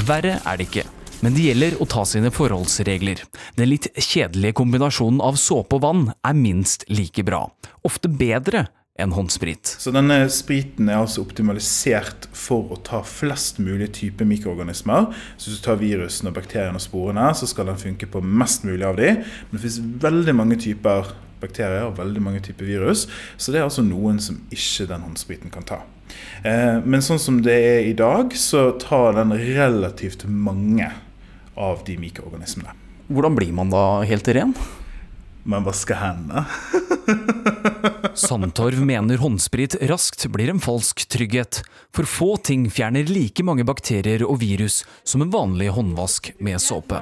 Verre er det ikke. Men det gjelder å ta sine forholdsregler. Den litt kjedelige kombinasjonen av såpe og vann er minst like bra. Ofte bedre enn håndsprit. Så denne spriten er altså optimalisert for å ta flest mulig typer mikroorganismer. Så hvis du tar virusen og bakteriene og sporene, så skal den funke på mest mulig av de. Men det finnes veldig mange typer bakterier og veldig mange typer virus, så det er altså noen som ikke den håndspriten kan ta. Eh, men sånn som det er i dag, så tar den relativt mange av de mikroorganismene. Hvordan blir man da helt ren? Man vasker hendene. <laughs> Sandtorv mener håndsprit raskt blir en falsk trygghet, for få ting fjerner like mange bakterier og virus som en vanlig håndvask med såpe.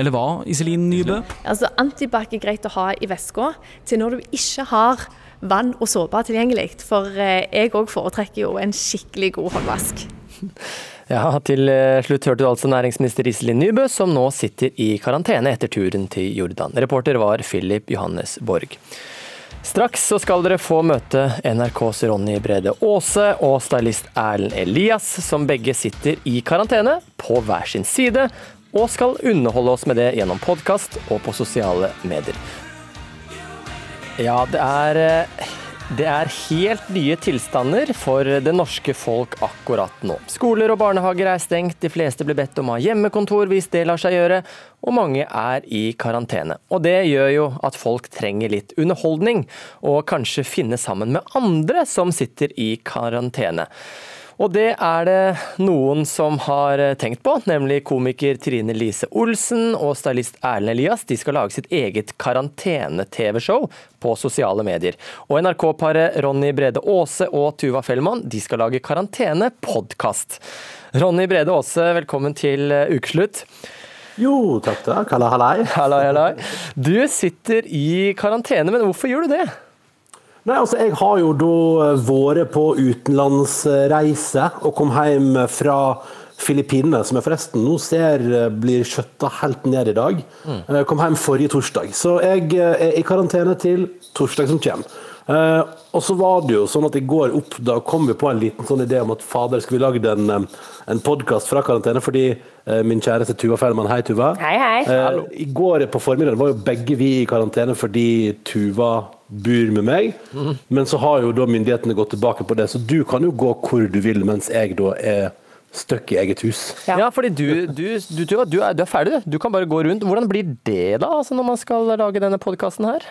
Eller hva, Iselin Nybø? Altså, Antibac er greit å ha i veska til når du ikke har vann og såpe tilgjengelig, for eh, jeg òg foretrekker jo en skikkelig god håndvask. <laughs> Ja, Til eh, slutt hørte du altså næringsminister Iselin Nybø, som nå sitter i karantene etter turen til Jordan. Reporter var Philip Johannes Borg. Straks så skal dere få møte NRKs Ronny Brede Aase og stylist Erlend Elias, som begge sitter i karantene på hver sin side, og skal underholde oss med det gjennom podkast og på sosiale medier. Ja, det er eh, det er helt nye tilstander for det norske folk akkurat nå. Skoler og barnehager er stengt, de fleste blir bedt om å ha hjemmekontor hvis det lar seg gjøre, og mange er i karantene. Og det gjør jo at folk trenger litt underholdning, og kanskje finne sammen med andre som sitter i karantene. Og det er det noen som har tenkt på, nemlig komiker Trine Lise Olsen og stylist Erlend Elias. De skal lage sitt eget karantene-TV-show på sosiale medier. Og NRK-paret Ronny Brede Aase og Tuva Fellmann de skal lage karantene-podkast. Ronny Brede Aase, velkommen til Ukeslutt. Jo, takk takk. Halla, hallai. Hallai, hallai. Du sitter i karantene, men hvorfor gjør du det? Nei, altså Jeg har jo da eh, vært på utenlandsreise og kom hjem fra Filippinene, som jeg forresten nå ser eh, blir skjøtta helt ned i dag. Mm. Jeg eh, kom hjem forrige torsdag. Så jeg er i karantene til torsdag som kommer. Og så var det jo sånn at i går opp, da kom vi på en liten sånn idé om at fader, skulle vi lagd en, en podkast fra karantene, fordi min kjæreste Tuva Feilmann, hei Tuva. Hei, hei. I går på formiddagen var jo begge vi i karantene fordi Tuva bor med meg. Mm. Men så har jo da myndighetene gått tilbake på det, så du kan jo gå hvor du vil, mens jeg da er støkk i eget hus. Ja, ja fordi du, du, du, du, er, du er ferdig, du. Du kan bare gå rundt. Hvordan blir det da, altså når man skal lage denne podkasten her?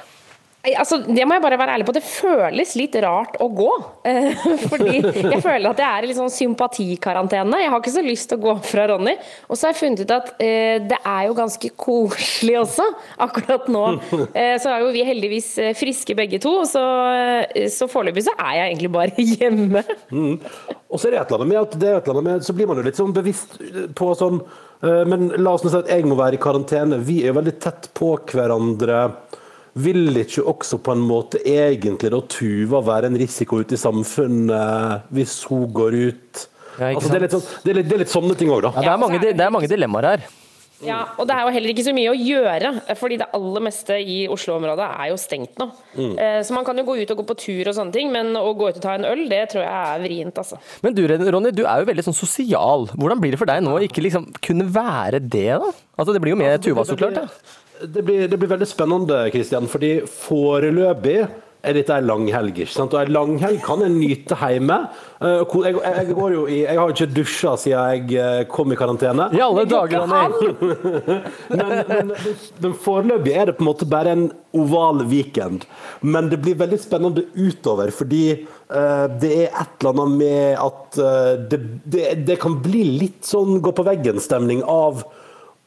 Altså, det må jeg bare være ærlig på. Det føles litt rart å gå. Eh, fordi jeg føler at jeg er i litt sånn sympatikarantene. Jeg har ikke så lyst til å gå fra Ronny. Og så har jeg funnet ut at eh, det er jo ganske koselig også, akkurat nå. Eh, så er jo vi heldigvis friske begge to, så, så foreløpig så er jeg egentlig bare <laughs> hjemme. Mm. Og så er det et eller annet med at det er et eller annet med, så blir man jo litt sånn bevisst på sånn Men la oss nå si at jeg må være i karantene. Vi er jo veldig tett på hverandre vil ikke også på en måte egentlig da Tuva være en risiko ute i samfunnet hvis hun går ut? Ja, altså, det, er litt sånn, det, er litt, det, er litt sånne ting òg, da. Ja, det, er mange, det er mange dilemmaer her. Ja, og det er jo heller ikke så mye å gjøre, fordi det aller meste i Oslo-området er jo stengt nå. Mm. Eh, så man kan jo gå ut og gå på tur og sånne ting, men å gå ut og ta en øl, det tror jeg er vrient, altså. Men du Ronny, du er jo veldig sånn sosial. Hvordan blir det for deg nå å ikke liksom kunne være det, da? Altså Det blir jo med altså, Tuva, så klart. Da det blir, det blir, veldig spennende, Kristian. fordi foreløpig er dette ei langhelg. ikke sant? Og ei langhelg kan en nyte hjemme. Eh, jeg, jeg, går jo i, jeg har jo ikke dusja siden jeg eh, kom i karantene. I alle dager, <laughs> men, men, men foreløpig er det på en måte bare en oval weekend. Men det blir veldig spennende utover, fordi uh, det er et eller annet med at uh, det, det, det, kan bli litt sånn gå på veggen-stemning av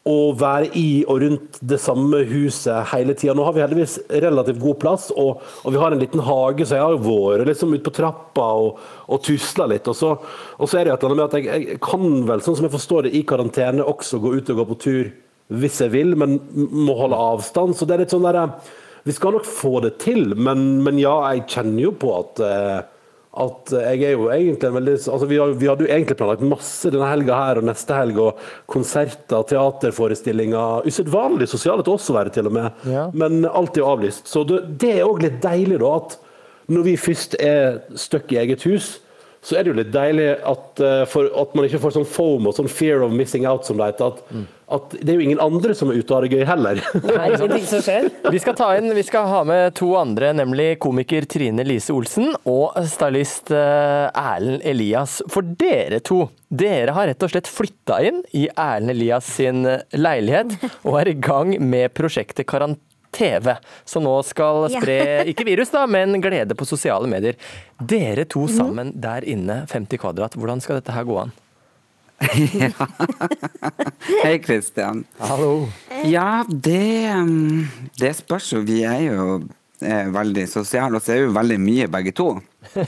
å være i og rundt det samme huset hele tida. Nå har vi heldigvis relativt god plass, og, og vi har en liten hage, så jeg har vært liksom ute på trappa og, og tusla litt. Og så, og så, er det et eller annet med at jeg, jeg, kan vel, sånn som jeg forstår det, i karantene også gå ut og gå på tur hvis jeg vil, men må holde avstand. Så det er litt sånn der Vi skal nok få det til, men, men ja, jeg kjenner jo på at eh, at jeg er jo egentlig en veldig altså vi, har, vi, hadde jo egentlig planlagt masse denne helga her og neste helg. og Konserter, teaterforestillinger. Usedvanlig sosiale til oss å være, til og med. Ja. Men alt er avlyst. Så det, det er òg litt deilig, da, at når vi først er stuck i eget hus, så er det jo litt deilig at, uh, at man ikke får sånn foam og sånn fear of missing out, som det heter. At, mm. at, det er jo ingen andre som er ute og har det gøy heller. <laughs> Nei, ingenting som skjer. Vi skal, ta inn, vi skal ha med to andre, nemlig komiker Trine Lise Olsen og stylist uh, Erlend Elias. For dere to, dere har rett og slett flytta inn i Erlend Elias sin leilighet og er i gang med prosjektet Karantene TV, som nå skal spre, ikke virus da, men glede på sosiale medier. Dere to sammen sammen der inne, 50 kvadrat, hvordan skal dette her gå an? <laughs> ja. Hei, Kristian. Hallo. Ja, det, um, det spørs jo. Vi er jo er veldig sosiale, og så er jo veldig mye begge to. <laughs>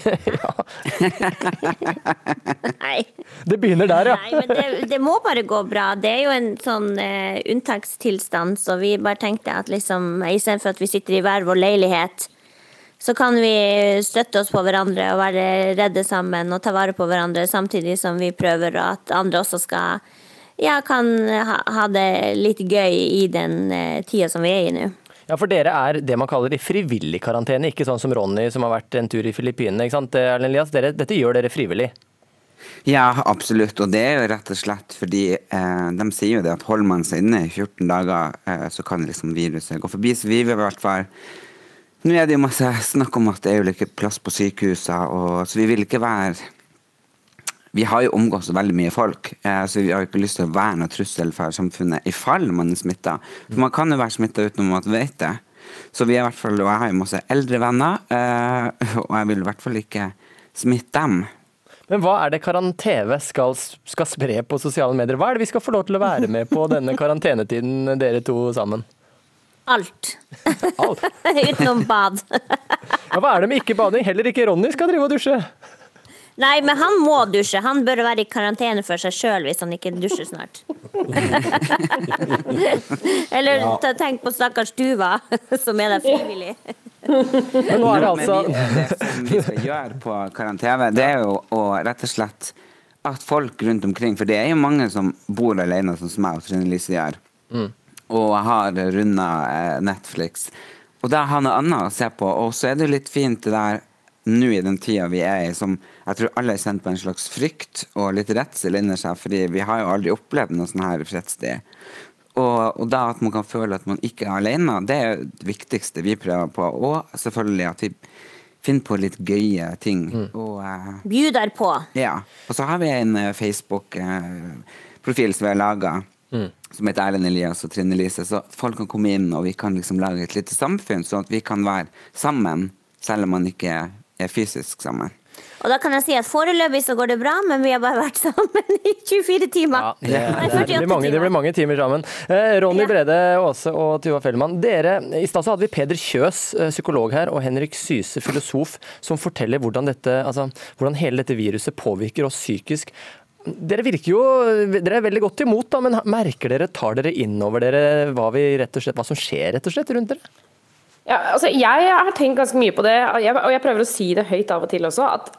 Nei. Det begynner der, ja. Nei, men det, det, må bare gå bra. Det er jo en sånn uh, unntakstilstand, så vi bare tenkte at liksom istedenfor at vi sitter i hver vår leilighet, så kan vi støtte oss på hverandre og være redde sammen og ta vare på hverandre, samtidig som vi prøver at andre også skal ja, kan ha, ha det litt gøy i den uh, tida som vi er i nå. Ja, for dere er det man kaller i frivillig karantene, ikke sånn som Ronny som har vært en tur i Filippinene. ikke sant, Erlend Elias? Dere, dette gjør dere frivillig? Ja, absolutt. Og det er jo rett og slett fordi eh, de sier jo det at holder man seg inne i 14 dager, eh, så kan liksom viruset gå forbi. Så vi vil i hvert fall Nå er det jo masse snakk om at det er jo ikke plass på sykehusene, så vi vil ikke være vi har jo omgått veldig mye folk, eh, så vi har jo ikke lyst til å være noen trussel for samfunnet i fall man er smitta. For man kan jo være smitta uten at man vet det. Så vi er i hvert fall, og jeg har jo masse eldre venner, eh, og jeg vil i hvert fall ikke smitte dem. Men hva er det Karanteve skal, skal spre på sosiale medier? Hva er det vi skal få lov til å være med på denne karantenetiden, dere to sammen? Alt. <laughs> Utenom bad. Hva er det med ikke bading? Heller ikke Ronny skal drive og dusje. Nei, men han må dusje. Han bør være i karantene for seg sjøl hvis han ikke dusjer snart. <laughs> Eller ja. tenk på stakkars Tuva, <laughs> som er der frivillig. <laughs> Men nå er det altså Det som vi skal gjøre på karantene, det er jo å rett og slett at folk rundt omkring For det er jo mange som bor alene, sånn som jeg og Trine Lise gjør, mm. og har runda eh, Netflix. Og da har noe annet å se på. Og så er det litt fint det der nå i den tida vi er i, som jeg tror alle er kjent på en slags frykt og litt redsel inni seg, fordi vi har jo aldri opplevd noe sånn her fredstid. Og, og, da at man kan føle at man ikke er alene, det er det viktigste vi prøver på. Og selvfølgelig at vi finner på litt gøye ting. Mm. Og, uh, Bjuder på. Ja. Og så har vi en uh, Facebook-profil uh, som vi har laga. Mm. Som heter Erlend Elias og Trine Lise. Så folk kan komme inn, og vi kan liksom lage et lite samfunn, sånn at vi kan være sammen, selv om man ikke fysisk sammen. Og da kan jeg si at Foreløpig så går det bra, men vi har bare vært <laughs> sammen i 24 timer. Ja, det, det, det, blir mange, det, blir mange, timer sammen. Eh, Ronny Brede Aase og Tuva Fellmann. Dere, I stad hadde vi Peder Kjøs, eh, psykolog her, og Henrik Syse, filosof, som forteller hvordan, dette, altså, hvordan hele dette viruset påvirker oss psykisk. Dere virker jo dere er veldig godt imot, da, men merker dere, tar dere inn over dere hva, vi rett og slett, hva som skjer rett og slett rundt dere? Ja, altså jeg har tenkt ganske mye på det, og jeg prøver å si det høyt av og til også. at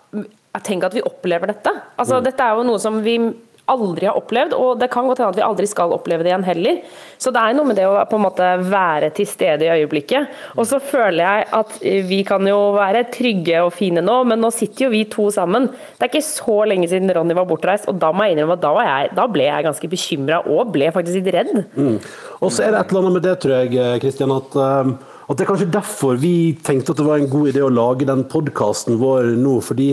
jeg tenker at vi opplever dette. Altså, mm. Dette er jo noe som vi aldri har opplevd, og det kan godt hende at vi aldri skal oppleve det igjen heller. Så det er noe med det å på en måte være til stede i øyeblikket. Og så føler jeg at vi kan jo være trygge og fine nå, men nå sitter jo vi to sammen. Det er ikke så lenge siden Ronny var bortreist, og da må jeg innrømme at da, jeg, da ble jeg ganske bekymra og ble faktisk litt redd. Mm. Og så er det et eller annet med det, tror jeg, Kristian, at um at Det er kanskje derfor vi tenkte at det var en god idé å lage den podkasten vår nå. fordi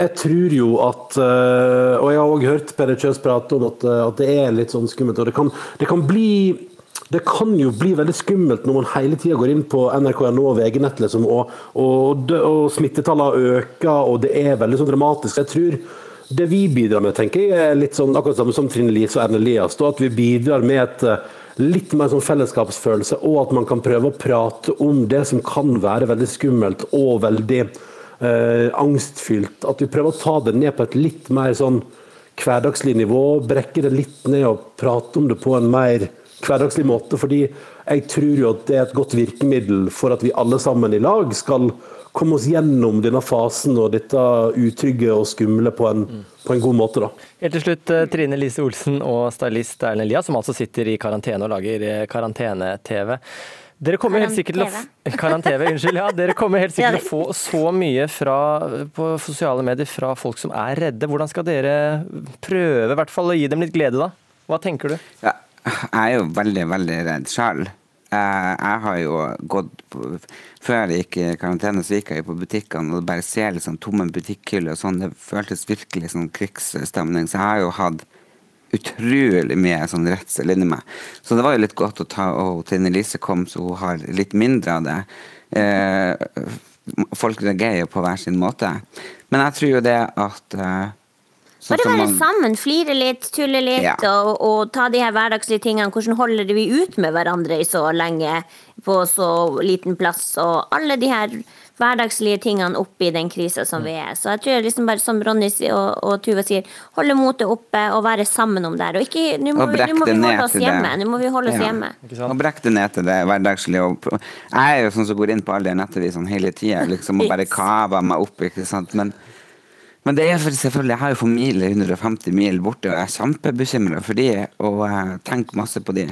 jeg tror jo at eh, Og jeg har òg hørt Peder Kjøs prate om at, eh, at, det er litt sånn skummelt. og det kan, det kan bli det kan jo bli veldig skummelt når man hele tida går inn på nrk.no og VG-nett liksom, og, og, og smittetallene øker, og det er veldig sånn dramatisk. Jeg tror det vi bidrar med, tenker jeg, er litt sånn akkurat samme som Trine Lise og Erne Elias. At vi bidrar med et litt mer sånn fellesskapsfølelse, og at man kan prøve å prate om det som kan være veldig skummelt og veldig eh, angstfylt. At vi prøver å ta det ned på et litt mer sånn hverdagslig nivå. Brekke det litt ned og prate om det på en mer hverdagslig måte. fordi jeg tror jo at det er et godt virkemiddel for at vi alle sammen i lag skal komme oss gjennom denne fasen og dette utrygge og skumle på en, mm. på en god måte. da. Helt til slutt, eh, Trine Lise Olsen og stylist Erlend Elias, som altså sitter i karantene og lager eh, karantene-TV. Dere kommer helt sikkert til å Karantene, unnskyld. Ja, dere kommer helt sikkert til å få så mye fra, på sosiale medier fra folk som er redde. Hvordan skal dere prøve i hvert fall å gi dem litt glede, da? Hva tenker du? Ja, jeg er jo veldig, veldig redd sjøl. Eh, jeg har jo gått på, Før jeg gikk i karantene, så gikk jeg på butikkene og bare ser liksom tomme butikkhyller og sånn. Det føltes virkelig som krigsstemning. Så jeg har jo hatt utrolig mye sånn redsel inni meg. Så det var jo litt godt å ta Og Trine Lise kom, så hun har litt mindre av det. Eh, folk reagerer jo på hver sin måte. Men jeg tror jo det at eh, Sånn Bare være man... sammen, flire litt, tulle litt ja. og, og, ta de her hverdagslige tingene. Hvordan holder vi ut med hverandre i så lenge på så liten plass? Og alle de her hverdagslige tingene oppi den krisa som vi er. Så jeg tror liksom bare som Ronny og, og Tuva sier, holde motet oppe og være sammen om det her. Og ikke, nå må, vi- nå må vi holde oss hjemme. Nå må vi holde oss Ja. hjemme. Og brekke det ned til det hverdagslige. Jeg er jo sånn som går inn på alle de nettavisene hele tida liksom, og <laughs> bare kaver meg opp. ikke sant? Men, men det er for selvfølgelig, jeg har jo familie 150 mil borte, og jeg er kjempebekymra for de, og jeg tenker masse på de.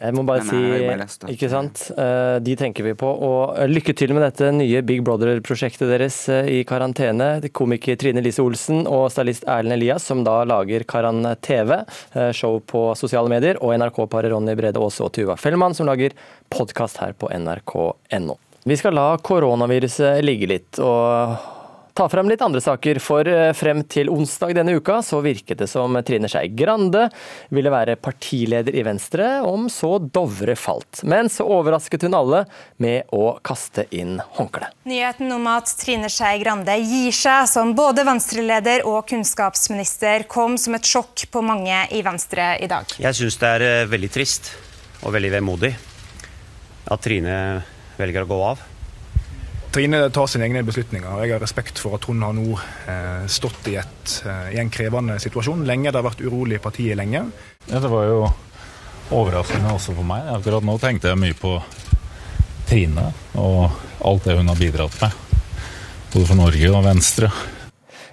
Jeg må bare jeg si, ikke sant, Eh, de tenker vi på. Og eh, lykke til med dette nye Big Brother-prosjektet deres eh, i karantene. Komiker Trine Lise Olsen og stylist Erlend Elias, som da lager Karan-TV, show på sosiale medier, og NRK-paret Ronny Brede Aase og Tuva Fellmann, som lager podkast her på nrk.no. Vi skal la koronaviruset ligge litt, og ta frem litt andre saker. For eh, frem til onsdag denne uka så virket det som Trine Skei Grande ville være partileder i Venstre, om så Dovre falt. Men så overrasket hun alle med å kaste inn håndkleet. Nyheten om at Trine Skei Grande gir seg som både Venstre-leder og kunnskapsminister, kom som et sjokk på mange i Venstre i dag. Jeg syns det er eh, veldig trist og veldig vemodig at Trine velger å gå av. Trine tar sine egne beslutninger, og jeg har respekt for at hun har nå eh, stått i, et, eh, i en krevende situasjon. Lenge, Det har vært urolig i partiet lenge. Ja, det var jo overraskende også for meg. Akkurat nå tenkte jeg mye på Trine og alt det hun har bidratt med. Både for Norge og Venstre.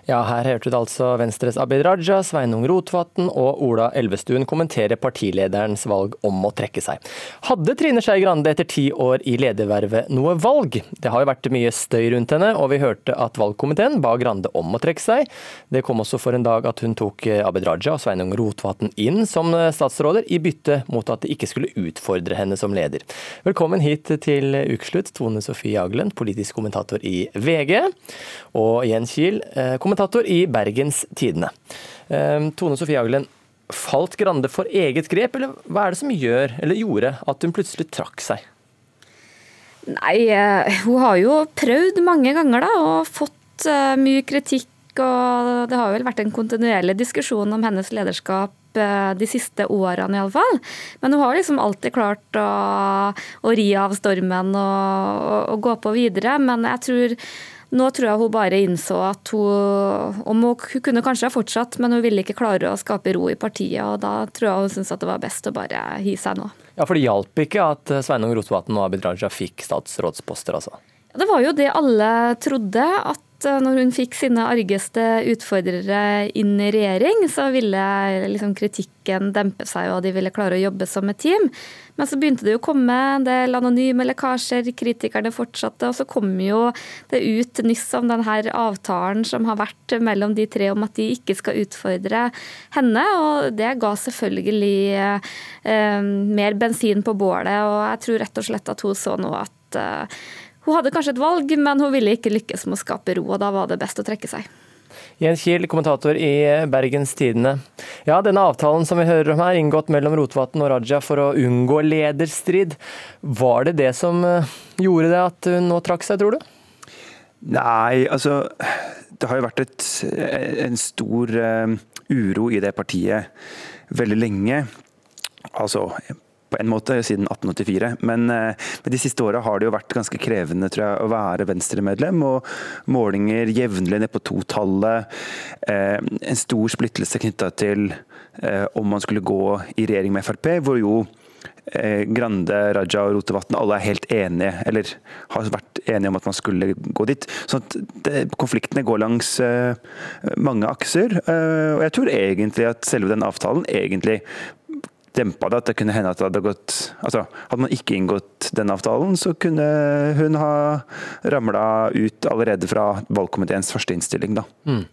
Ja, her hørte du altså Venstres Abid Raja, Sveinung Rotevatn og Ola Elvestuen kommentere partilederens valg om å trekke seg. Hadde Trine Skei Grande etter ti år i ledervervet noe valg? Det har jo vært mye støy rundt henne, og vi hørte at valgkomiteen ba Grande om å trekke seg. Det kom også for en dag at hun tok Abid Raja og Sveinung Rotevatn inn som statsråder, i bytte mot at de ikke skulle utfordre henne som leder. Velkommen hit til ukeslutt, Tone Sofie Aglen, politisk kommentator i VG, og Jens Kiel, eh, kommentator i Bergens Tidende. Eh, Tone Sofie Aglen, falt Grande for eget grep, eller hva er det som gjør, eller gjorde at hun plutselig trakk seg? Nei, eh, hun har jo prøvd mange ganger da, og fått eh, mye kritikk. Og det har vel vært en kontinuerlig diskusjon om hennes lederskap eh, de siste årene iallfall. Men hun har liksom alltid klart å, å ri av stormen og, og, og gå på videre. Men jeg tror nå tror jeg hun bare innså at hun om hun, hun kunne kanskje ha fortsatt, men hun ville ikke klare å skape ro i partiet. og Da tror jeg hun syntes at det var best å bare gi seg nå. Ja, For det hjalp ikke at Sveinung Rotevatn og Abid Raja fikk statsrådsposter, altså? Det var jo det alle trodde, at eh, når hun fikk sine argeste utfordrere inn i regjering, så ville liksom kritikken dempe seg, og de ville klare å jobbe som et team. Men så begynte det å komme en del anonyme lekkasjer, kritikerne fortsatte, og så kom jo det ut nyss om denne avtalen som har vært mellom de tre om at de ikke skal utfordre henne. Og det ga selvfølgelig eh, mer bensin på bålet, og jeg tror rett og slett at hun så nå at eh, hun hadde kanskje et valg, men hun ville ikke lykkes med å skape ro, og da var det best å trekke seg. Jens Kiel, kommentator i Bergens Tidende. Ja, denne avtalen som vi hører om her, inngått mellom Rotevatn og Raja for å unngå lederstrid. Var det det som eh, gjorde det at hun nå trakk seg, tror du? Nei, altså Det har jo vært et, en stor uh, uro i det partiet veldig lenge. Altså på en måte siden 1884. Men, uh, men de siste åra har det jo vært ganske krevende tror jeg, å være Venstre-medlem. og Målinger jevnlig ned på totallet. Eh, en stor splittelse knytta til om man skulle gå i regjering med Frp, hvor jo Grande, Raja og Rotevatn alle er helt enige, eller har vært enige om at man skulle gå dit. Så det, konfliktene går langs uh, mange akser. Og jeg tror egentlig at selve den avtalen egentlig dempa det. At det kunne hende at det hadde gått Altså, hadde man ikke inngått den avtalen, så kunne hun ha ramla ut allerede fra valgkomiteens første innstilling, da. Mm.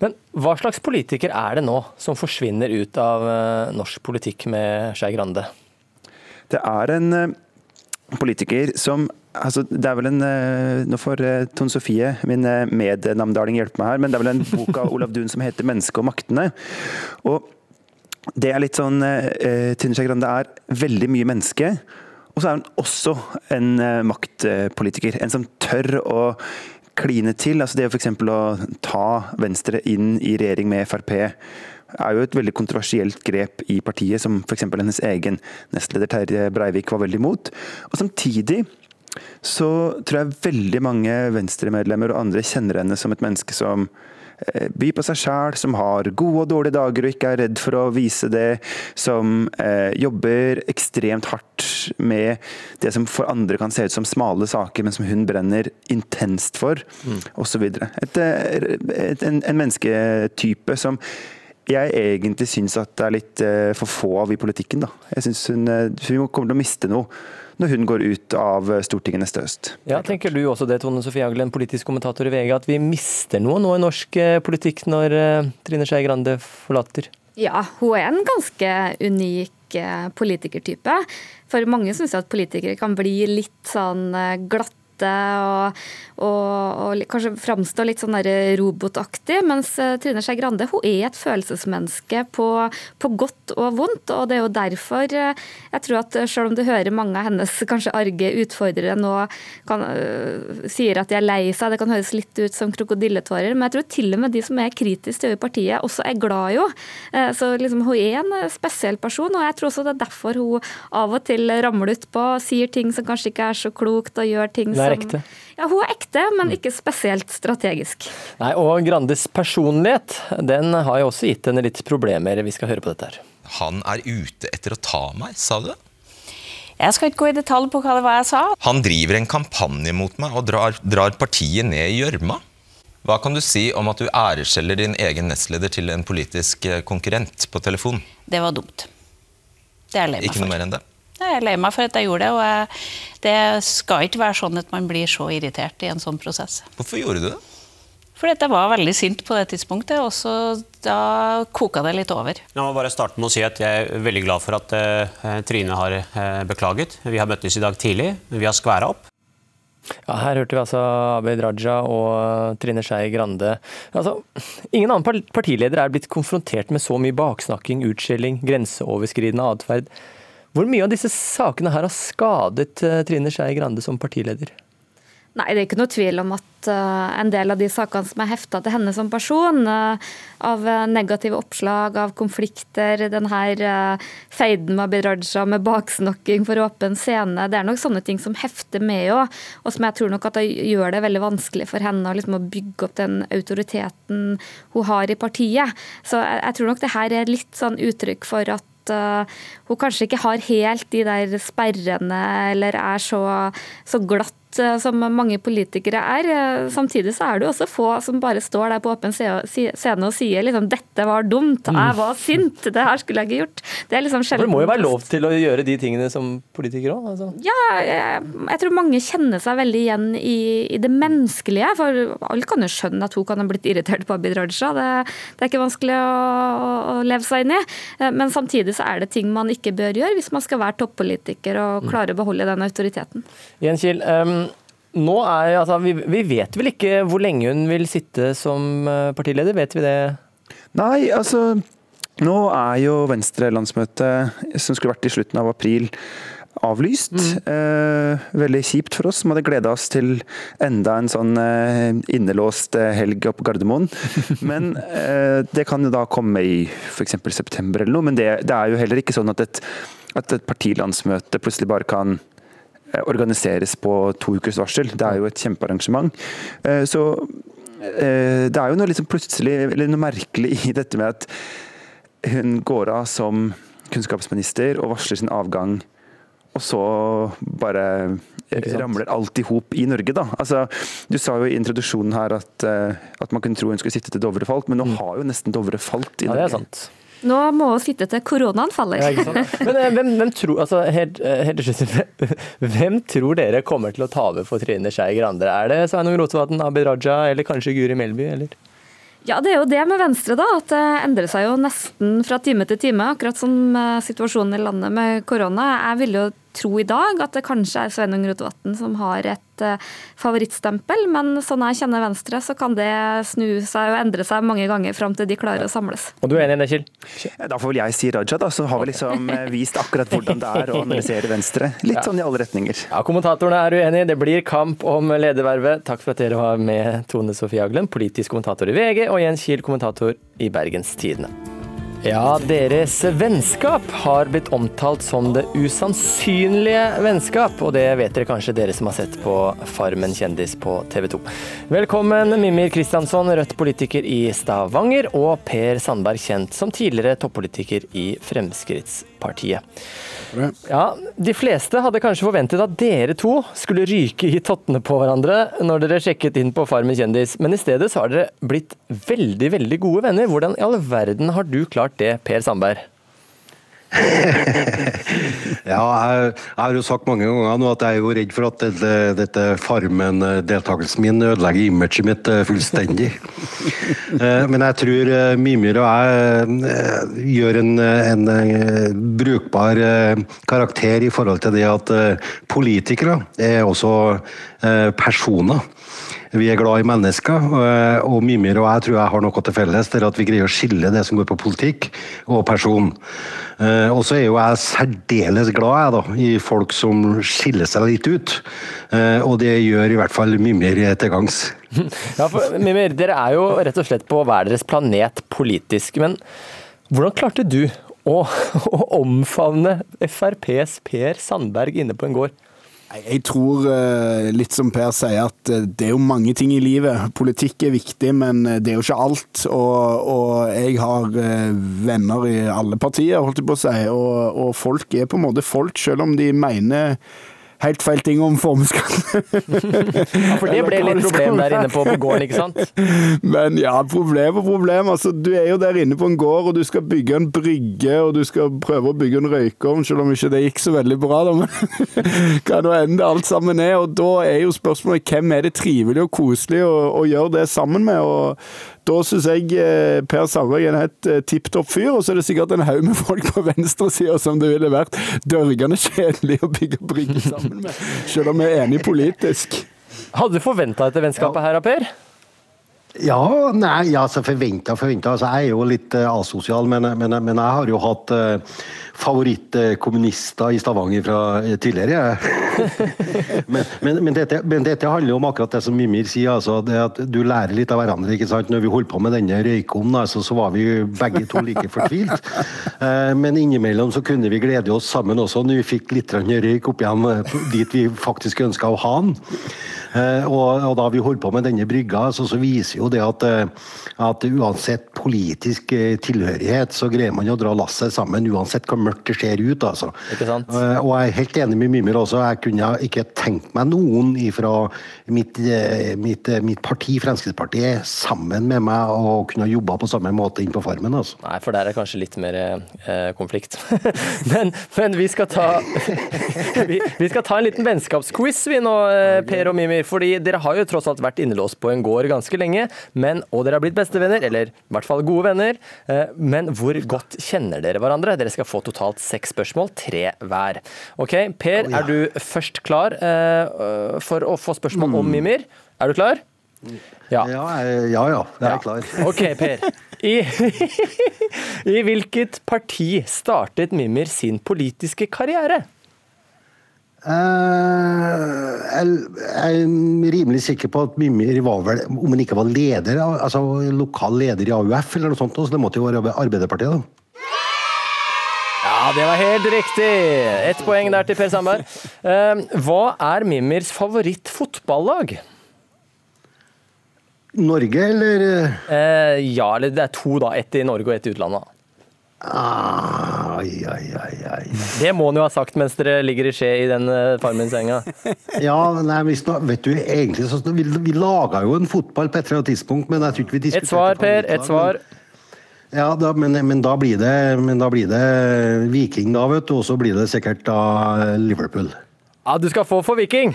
Men hva slags politiker er det nå som forsvinner ut av uh, norsk politikk med Skei Grande? Det er en uh, politiker som altså, det er vel en, uh, Nå får Tone Sofie, min mednamdaling, hjelpe meg her, men det er vel en bok av <laughs> Olav Duun som heter 'Mennesket og maktene'. Og det er litt sånn uh, Trine Skei Grande er veldig mye menneske. Og så er hun også en maktpolitiker. En som tør å kline til. altså Det f.eks. å ta Venstre inn i regjering med Frp er jo et veldig kontroversielt grep i partiet, som f.eks. hennes egen nestleder Terje Breivik var veldig imot. Og samtidig så tror jeg veldig mange Venstre-medlemmer og andre kjenner henne som et menneske som eh, byr på seg sjæl, som har gode og dårlige dager og ikke er redd for å vise det, som eh, jobber ekstremt hardt med det som for andre kan se ut som smale saker, men som hun brenner intenst for, mm. osv. En, en mennesketype som jeg egentlig syns at det er litt uh, for få av i politikken. da. Jeg synes hun, hun kommer til å miste noe når hun går ut av Stortinget neste høst. Ja, Tenker du også det, Tone Sofie Aglen, politisk kommentator i VG, at vi mister noe nå i norsk uh, politikk når Trine Skei Grande forlater? Ja, hun er en ganske unik politikertype. For mange syns at politikere kan bli litt sånn glatt og, og, og kanskje framstå litt sånn robotaktig. Mens eh, Trine Skei Grande hun er et følelsesmenneske på, på, godt og vondt. og Det er jo derfor eh, jeg tror at selv om du hører mange av hennes <laughs> kanskje arge utfordrere nå kan, uh, sier at de er lei seg, det kan høres litt ut som krokodilletårer, men jeg tror til og med de som er kritiske til partiet, også er glad i henne. Så liksom, hun er en spesiell person, og jeg tror også det er derfor hun av og til ramler utpå, sier ting som kanskje ikke er så klokt, og gjør ting som er ekte? Ja, hun er ekte, men ikke spesielt strategisk. Nei, og Grandes personlighet den har jo også gitt henne litt problemer. Vi skal høre på dette her. Han er ute etter å ta meg, sa du? Jeg skal ikke gå i detalj på hva det var jeg sa. Han driver en kampanje mot meg og drar, drar partiet ned i gjørma. Hva kan du si om at du æreskjeller din egen nestleder til en politisk eh, konkurrent på telefon? Det var dumt. Det er jeg lei meg for. Ikke noe mer enn det? Jeg er lei meg for at jeg gjorde det, og jeg, det skal ikke være sånn at man blir så irritert i en sånn prosess. Hvorfor gjorde du det? Fordi at jeg var veldig sint på det tidspunktet, og så da koka det litt over. Jeg må bare starte med å si at Jeg er veldig glad for at uh, Trine har uh, beklaget. Vi har møttes i dag tidlig, vi har skværa opp. Ja, her hørte vi altså Abid Raja og Trine Skei Grande. Altså, ingen annen partileder er blitt konfrontert med så mye baksnakking, utskjelling, grenseoverskridende atferd. Hvor mye av disse sakene her har skadet eh, Trine Skei Grande som partileder? Nei, Det er ikke noe tvil om at uh, en del av de sakene som er hefta til henne som person, uh, av negative oppslag, av konflikter, den her feiden med Abid Raja med baksnakking for åpen scene, det er nok sånne ting som hefter med òg, og som jeg tror nok at det gjør det veldig vanskelig for henne liksom, å bygge opp den autoriteten hun har i partiet. Så jeg tror nok det her er litt sånn uttrykk for at uh, hun kanskje ikke har helt de der sperrene, eller er så, så glatt Eh, som mange politikere er. Eh, samtidig så er det jo også få som bare står der på åpen scene og sier liksom 'dette var dumt', mm. 'jeg var sint', 'det her skulle jeg ikke gjort'. Det er liksom sjelden. Det må jo være lov til å gjøre de tingene som politiker òg? Altså. Ja, jeg, jeg, tror mange kjenner seg veldig igjen i, i, det menneskelige. For alle kan jo skjønne at hun kan ha blitt irritert på Abid Raja. Det, det, er ikke vanskelig å, å, leve seg inn i. Eh, men samtidig så er det ting man ikke bør gjøre hvis man skal være toppolitiker og mm. klare å beholde den autoriteten. Jens Kiel, um nå er, altså, vi, vi, vet vel ikke hvor lenge hun vil sitte som eh, partileder, vet vi det? Nei, altså Nå er jo Venstre-landsmøtet, som skulle vært i slutten av april, avlyst. Mm. Eh, veldig kjipt for oss som hadde gleda oss til enda en sånn eh, innelåst eh, helg oppe på Gardermoen. <laughs> Men eh, det kan jo da komme i f.eks. september eller noe. Men det, det, er jo heller ikke sånn at et, at et partilandsmøte plutselig bare kan organiseres på to ukers varsel. Det er jo et kjempearrangement. Eh, så eh, det er jo noe liksom plutselig, eller noe merkelig i dette med at hun går av som kunnskapsminister og varsler sin avgang, og så bare ramler alt i hop i Norge, da. Altså, du sa jo i introduksjonen her at, at man kunne tro hun skulle sitte til Dovre falt, men nå mm. har jo nesten Dovre falt i Norge. Ja, det er sant. Nå må vi sitte til koronaen faller. Ja, Men eh, hvem, hvem, tror, altså, helt, eh, helt slutt, <laughs> hvem tror dere kommer til å ta over for Trine Skei Grande? Er det Sveinung Rotevatn, Abid Raja eller kanskje Guri Melby? eller? Ja, det er jo det med Venstre, da. At det endrer seg jo nesten fra time til time. Akkurat som eh, situasjonen i landet med korona. Jeg vil jo tro i dag at det kanskje er Sveinung Rotevatn som har et uh, favorittstempel, men sånn jeg kjenner Venstre, så kan det snu seg og endre seg mange ganger fram til de klarer å samles. Og du er enig i det, Kjell? Da får vel jeg si Raja, da. Så har vi liksom eh, vist akkurat hvordan det er å analysere Venstre. Litt ja. sånn i alle retninger. Ja, Kommentatorene er uenige. Det blir kamp om ledervervet. Takk for at dere var med, Tone Sofie Aglen, politisk kommentator i VG, og Jens Kiel, kommentator i Bergens Tidende. Ja, deres vennskap har blitt omtalt som det usannsynlige vennskap, og det vet dere kanskje dere som har sett på Farmen kjendis på TV 2. Velkommen Mimir Kristiansson, Rødt politiker i Stavanger, og Per Sandberg, kjent som tidligere toppolitiker i Fremskrittspartiet. Ja, De fleste hadde kanskje forventet at dere to skulle ryke i tottene på hverandre når dere sjekket inn på Farmen kjendis, men i stedet så har dere blitt veldig, veldig gode venner. Hvordan i all verden har du klart det, Per Sandberg? Ja, jeg, jeg har jo sagt mange ganger nå at jeg er jo redd for at dette, dette Farmen-deltakelsen min ødelegger imaget mitt eh, fullstendig. <laughs> Eh, Men jeg tror eh, Mimir og jeg eh, gjør en, en eh, brukbar eh, karakter i forhold til det at eh, politikere er også eh, personer. Vi er glad i mennesker, eh, og Mimir og jeg tror jeg har noe til felles. Det er at vi greier å skille det som går på politikk og person. Eh, Og så er jo jeg særdeles glad da, i folk som skiller seg litt ut. Eh, Og det gjør i hvert fall Mimir til gangs. <laughs> Ja, for Mimir, dere er jo rett og slett på hver deres planet politisk, men hvordan klarte du å, <laughs> å omfavne FrPs Per Sandberg inne på en gård? Jeg tror, eh, litt som Per sier, at eh, det er jo mange ting i livet. Politikk er viktig, men eh, det er jo ikke alt. Og, og jeg har venner i alle partier, holdt jeg på å si. Og, og folk er på en måte folk, selv om de mener helt feil ting om formuesskatten. Ja, for det ble litt problem der inne på, på gården, ikke sant? <laughs> Men ja, problem og problem. Altså, du er jo der inne på en gård, og du skal bygge en brygge, og du skal prøve å bygge en røykeovn, selv om ikke det gikk så veldig bra. Da. Men <laughs> hva nå enn det alt sammen er. Og da er jo spørsmålet hvem er det trivelig og koselig å, å gjøre det sammen med. og da syns jeg eh, Per Sandberg er en helt eh, tipp topp fyr, og så er det sikkert en haug med folk på venstresida som det ville vært dørgende kjedelig å bygge brygge sammen med, selv om vi er enige politisk. Hadde du forventa dette vennskapet her, Per? Ja, nei, altså forventa, forventa. Altså, jeg er jo litt uh, asosial, men, men, men jeg har jo hatt uh, favorittkommunister i Stavanger fra eh, tidligere. <laughs> men, men, dette, handler jo om akkurat det som Mimir sier, altså, at du lærer litt av hverandre. ikke sant? Når vi holdt på med denne røykommen, altså, så var vi begge to like fortvilt. <laughs> Men innimellom så kunne vi glede oss sammen også, når vi fikk litt røyk opp igjen dit vi faktisk ønska å ha den. Eh, og, og da vi holdt på med denne brygga, så, så viser jo det at, eh, at uansett politisk eh, tilhørighet, så greier man å dra lasset sammen, uansett hvor mørkt det ser ut. altså. Og jeg er helt enig med Mimir også. Jeg kunne ikke tenkt meg noen fra mitt, mitt, mitt parti, Fremskrittspartiet, sammen med meg og kunne jobba på samme måte inn på Farmen. altså. Nei, for der er kanskje litt mer eh, konflikt. <laughs> men, men vi skal ta <laughs> vi, vi skal ta en liten vennskapsquiz vi nå, Per og Mimir. Fordi dere har jo tross alt vært innelåst på en gård ganske lenge. Men, og dere har blitt bestevenner, eller i hvert fall gode venner. Eh, men hvor godt kjenner dere hverandre? Dere skal få totalt seks spørsmål, tre hver. Ok, Per, er du først klar eh, for å få spørsmål om Mimir? Er du klar? Ja. Ja, ja, ja, jeg er klar. <laughs> Ok, Per. I, <laughs> I hvilket parti startet Mimir sin politiske karriere? Eh, jeg er rimelig sikker på at Mimir var vel, om han ikke var leder, altså lokal leder i AUF eller noe sånt, så det måtte jo være Arbeiderpartiet, da. Ja, det var helt riktig! Ett poeng der til Per Sandberg. Eh, hva er Mimirs favorittfotballag? Norge, eller? Eh, ja, eller det er to, da. Ett i Norge og ett i utlandet. Ai, ai, ai, ai. Det må han jo ha sagt mens dere ligger i skje i den uh, Farmen-senga. <laughs> Ja, nei, snak- vet du, egentlig så vi, vi laga jo en fotball på et eller annet tidspunkt, men jeg tror ikke vi diskuterte Et svar, Per. Et svar. Ja, da, men, men, da blir det, men da blir det Viking, da, vet du, og så blir det sikkert da Liverpool. Ja, du skal få for Viking!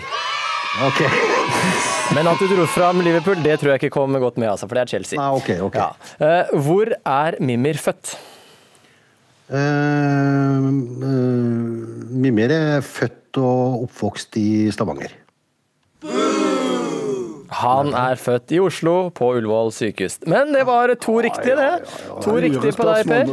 Ok. <laughs> Men at du dro fram Liverpool, det tror jeg ikke kom godt med, altså, for det er Chelsea. Nei, ok, ok. Ja. Eh, hvor er Mimir født? Eh, eh, Mimir er født og oppvokst i Stavanger. Han er født i Oslo, på Ullevål sykehus. Men det var to riktige, det. To riktige på deg, Per.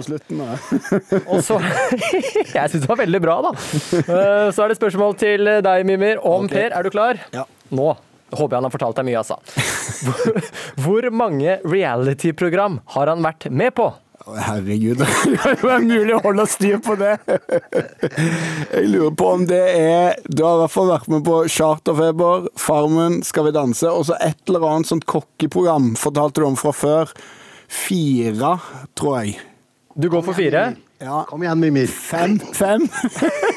Og så <laughs> Jeg syns det var veldig bra, da. Eh, Så er det spørsmål til deg, Mimir. Om. Per, er du klar? Ja. Nå håper jeg han har fortalt deg mye, altså. <laughs> Hvor mange reality-program har han vært med på? Herregud, <laughs> det kan jo være mulig å holde styr på det. Jeg lurer på om det er Du har i hvert fall vært med på Charterfeber, Farmen, Skal vi danse, og så et eller annet sånt kokkeprogram fortalte du om fra før. Fire, tror jeg. Du går for fire? Ja. Kom igjen, Mimir. Fem. Fem.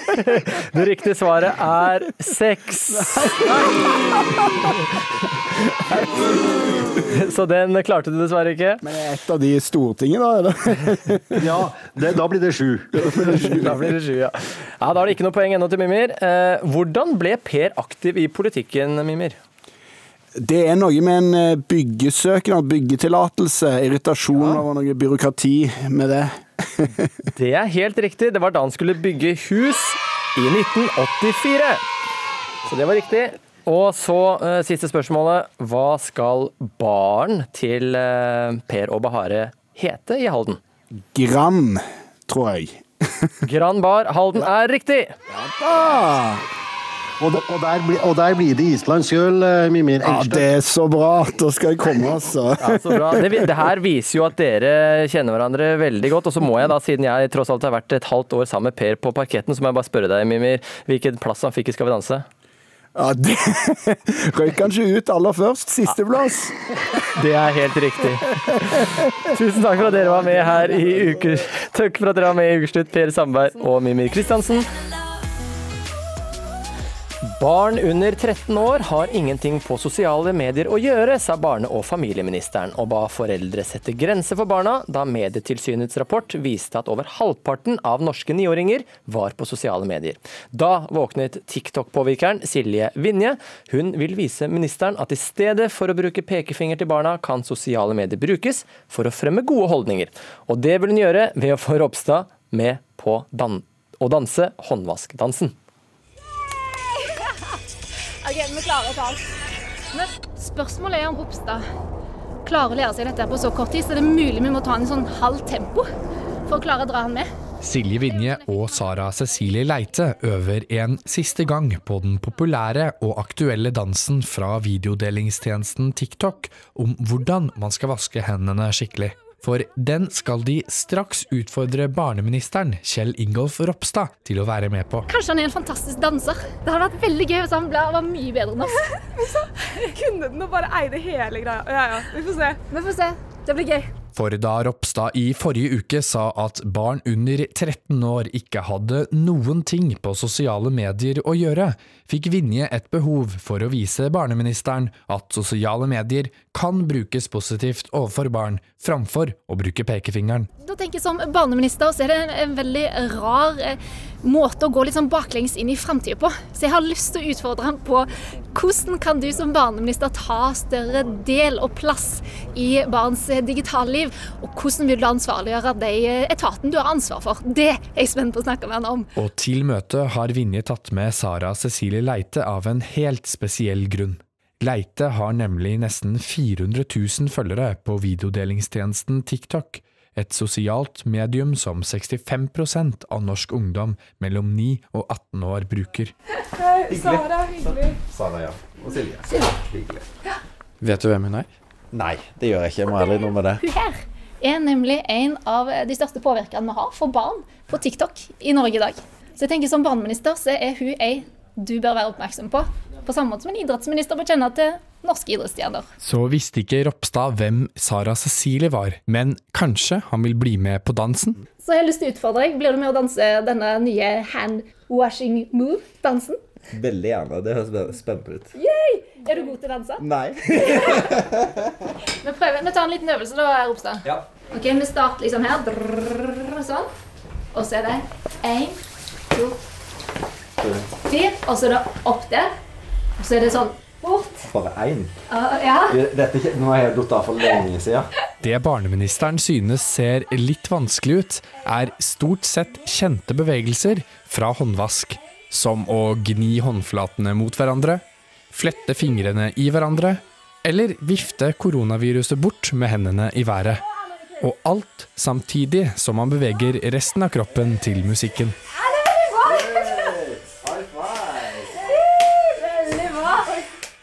<laughs> Det riktige svaret er seks. Så den klarte du dessverre ikke. Men er et av de i Stortinget, da? eller? Ja, det, da blir det sju. <laughs> Da blir det sju, ja. ja. Da er det ikke noe poeng ennå til Mimir. Eh, hvordan ble Per aktiv i politikken, Mimir? Det er noe med en eh, byggesøknad, byggetillatelse, irritasjon over noe byråkrati med det. <laughs> Det er helt riktig. Det var da han skulle bygge hus i 1984. Så det var riktig. Og så eh, siste spørsmålet. Hva skal barn til eh, Per og Bahare hete i Halden? Gran, tror jeg. Gran Bar Halden er riktig. Ah. Og, da- og, der, blir- og der blir det islandsk øl, eh, Mimir. Ja, det er så bra. Da skal jeg komme, altså. Ja, så bra. Det, det her viser jo at dere kjenner hverandre veldig godt. Og så må jeg da, siden jeg tross alt har vært et halvt år sammen med Per på parketten, så må jeg bare spørre deg, Mimir, hvilken plass han fikk i Skal vi danse? Ja, det <laughs> Røyk han ikke ut aller først? Sisteplass? Det er helt riktig. Tusen takk for at dere var med her i Uker... Takk for at dere var med i Ukeslutt, Per Sandberg og Mimir Kristiansen. Barn under 13 år har ingenting på sosiale medier å gjøre, sa barne- og familieministeren, og ba foreldre sette grenser for barna, da Medietilsynets rapport viste at over halvparten av norske niåringer var på sosiale medier. Da våknet TikTok-påvirkeren Silje Vinje. Hun vil vise ministeren at i stedet for å bruke pekefinger til barna, kan sosiale medier brukes for å fremme gode holdninger. Og det vil hun gjøre ved å få Ropstad med på dan å danse håndvaskdansen. Ok, vi klarer å ta den. Spørsmålet er om Ropstad klarer å lære seg dette på så kort tid, så det er mulig vi må ta den i sånn halvt tempo for å klare å dra han med. Silje Vinje og Sara Cecilie Leite øver en siste gang på den populære og aktuelle dansen fra videodelingstjenesten TikTok om hvordan man skal vaske hendene skikkelig. For den skal de straks utfordre barneministeren Kjell Ingolf Ropstad til å være med på. Kanskje han er en fantastisk danser. Det hadde vært veldig gøy hvis han ble, var mye bedre enn oss. <laughs> Kunne den og bare eide hele greia. Ja, ja, vi får se. Vi får se. Det blir gøy. For da Ropstad i forrige uke sa at barn under 13 år ikke hadde noen ting på sosiale medier å gjøre, fikk Vinje et behov for å vise barneministeren at sosiale medier kan brukes positivt overfor barn, framfor å bruke pekefingeren. Da tenker jeg Som barneminister så er det en, veldig rar eh, måte å gå litt sånn baklengs inn i framtida på. Så jeg har lyst til å utfordre ham på hvordan kan du som barneminister ta større del og plass i barns digitale liv, og hvordan vil du ansvarliggjøre de etaten du har ansvar for. Det er jeg spent på å snakke med han om. Og til møtet har Vinje tatt med Sara Cecilie Leite av en helt spesiell grunn. Leite har nemlig nesten 400 000 følgere på videodelingstjenesten TikTok, et sosialt medium som 65% av norsk ungdom mellom 9 og 18 år bruker. Hei, Sara, hyggelig. Sara, ja. Og Silje. Silje. Hyggelig. Vet du hvem hun er? Nei, det gjør jeg ikke. Jeg må ærlig innrømme det. Hun her er nemlig en av de største påvirkerne vi har for barn på TikTok i Norge i dag. Så jeg tenker Som barneminister så er hun ei du bør være oppmerksom på. På samme måte som en idrettsminister bør kjenne til norske idrettsstjerner. Så visste ikke Ropstad hvem Sara Cecilie var, men kanskje han vil bli med på dansen? Så jeg har lyst til å utfordre deg. Blir du med å danse denne nye hand washing move-dansen? Veldig gjerne. Det høres spennende ut. Yay! Er du god til å danse? Nei. <laughs> Vi prøver, vi tar en liten øvelse da, Ropstad. Ja. Ok, Vi starter liksom her. Drrr, sånn. Og så er det én, to, fire. Og så er det opp der. Og så er det sånn bort. Bare én? Uh, ja. Dette nå har jeg falt av for lenge siden. Det barneministeren synes ser litt vanskelig ut, er stort sett kjente bevegelser fra håndvask, som å gni håndflatene mot hverandre, flette fingrene i hverandre, eller vifte koronaviruset bort med hendene i været. Og alt samtidig som man beveger resten av kroppen til musikken.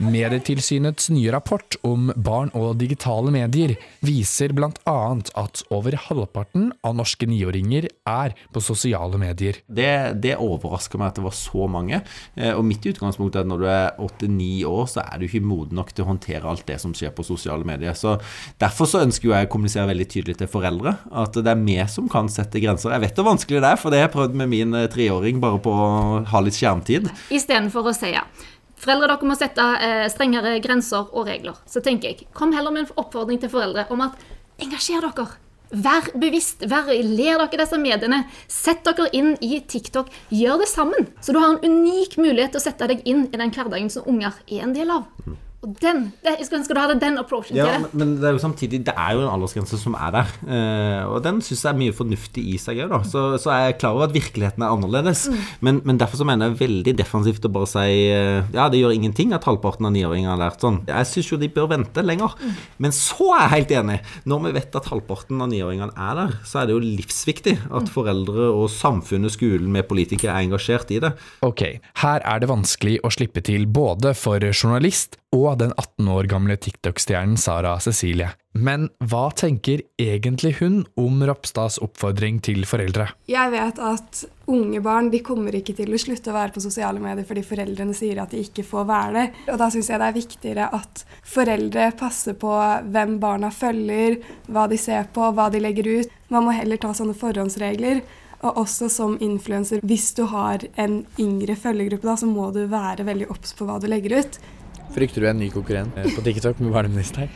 Medietilsynets nye rapport om barn og digitale medier viser bl.a. at over halvparten av norske niåringer er på sosiale medier. Det, det overrasker meg at det var så mange. Eh, Og mitt utgangspunkt er at når du er 8-9 år, så er du ikke moden nok til å håndtere alt det som skjer på sosiale medier. Så Derfor så ønsker jeg å kommunisere veldig tydelig til foreldre at det er vi som kan sette grenser. Jeg vet hvor vanskelig det er, for det har jeg prøvd med min eh, treåring bare på å ha litt skjermtid. Istedenfor å si ja. Foreldre dere må sette eh, strengere grenser og regler. Så tenker jeg, kom heller med en oppfordring til foreldre om at engasjer dere. Vær bevisst, vær, ler dere disse mediene. Sett dere inn i TikTok. Gjør det sammen. Så du har en unik mulighet til å sette deg inn i den hverdagen som unger er en del av. Og den, det, jeg skulle ønske du hadde den approachen Ja, til men- men det er jo samtidig Det er jo en aldersgrense som er der. Eh, og den syns jeg er mye fornuftig i seg òg, da. Så, så er jeg klar over at virkeligheten er annerledes. Mm. Men, men derfor så mener jeg veldig defensivt å bare si eh, ja, det gjør ingenting at halvparten av niåringene har lært sånn. Jeg syns jo de bør vente lenger. Mm. Men så er jeg helt enig. Når vi vet at halvparten av niåringene er der, så er det jo livsviktig at Mm. foreldre og samfunnet, skolen, med politikere er engasjert i det. Ok, her er det vanskelig å slippe til både for journalist og den 18 år gamle TikTok-stjernen Sara Cecilie. Men hva tenker egentlig hun om Ropstads oppfordring til foreldre? Jeg vet at unge barn de kommer ikke til å slutte å være på sosiale medier fordi foreldrene sier at de ikke får være det. Og da syns jeg det er viktigere at foreldre passer på hvem barna følger, hva de ser på, hva de legger ut. Man må heller ta sånne forhåndsregler. Og også som influenser, hvis du har en yngre følgegruppe, da, så må du være veldig obs på hva du legger ut. Frykter du en ny konkurrent eh, på TikTok med barneministeren?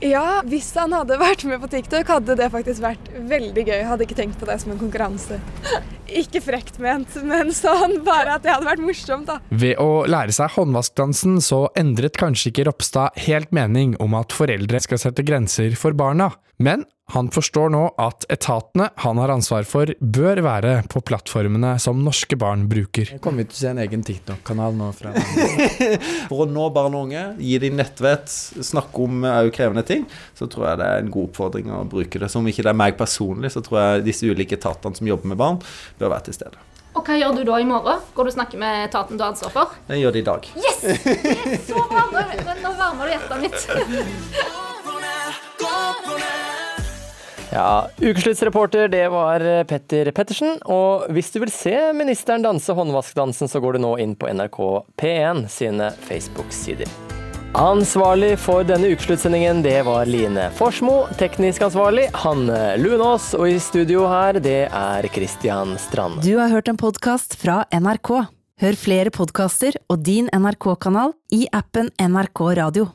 Ja, hvis han hadde vært med på TikTok, hadde det faktisk vært veldig gøy. Hadde ikke tenkt på det som en konkurranse. Ikke frekt ment, men sånn bare at det hadde vært morsomt, da. Ved å lære seg håndvaskdansen så endret kanskje ikke Ropstad helt mening om at foreldre skal sette grenser for barna, men han forstår nå at etatene han har ansvar for, bør være på plattformene som norske barn bruker. Kommer til å se en egen TikTok-kanal nå fra <laughs> For å nå barn og unge, gi dem nettvett, snakke om òg krevende ting, så tror jeg det er en god oppfordring å bruke det. Så om ikke det er meg personlig, så tror jeg disse ulike etatene som jobber med barn, bør være til stede. Og hva gjør du da i morgen? Går du og snakker med etaten du har ansvar for? Jeg gjør det i dag. Yes! Det er Så bra! Nå, nå varmer du hjertet mitt. Ja, Ukesluttsreporter det var Petter Pettersen. Og hvis du vil se ministeren danse håndvaskdansen, så går du nå inn på NRK P1 sine Facebook-sider. Ansvarlig for denne ukesluttsendingen, det var Line Forsmo. Teknisk ansvarlig Hanne Lunås. Og i studio her, det er Christian Strand. Du har hørt en podkast fra NRK. Hør flere podkaster og din NRK-kanal i appen NRK Radio.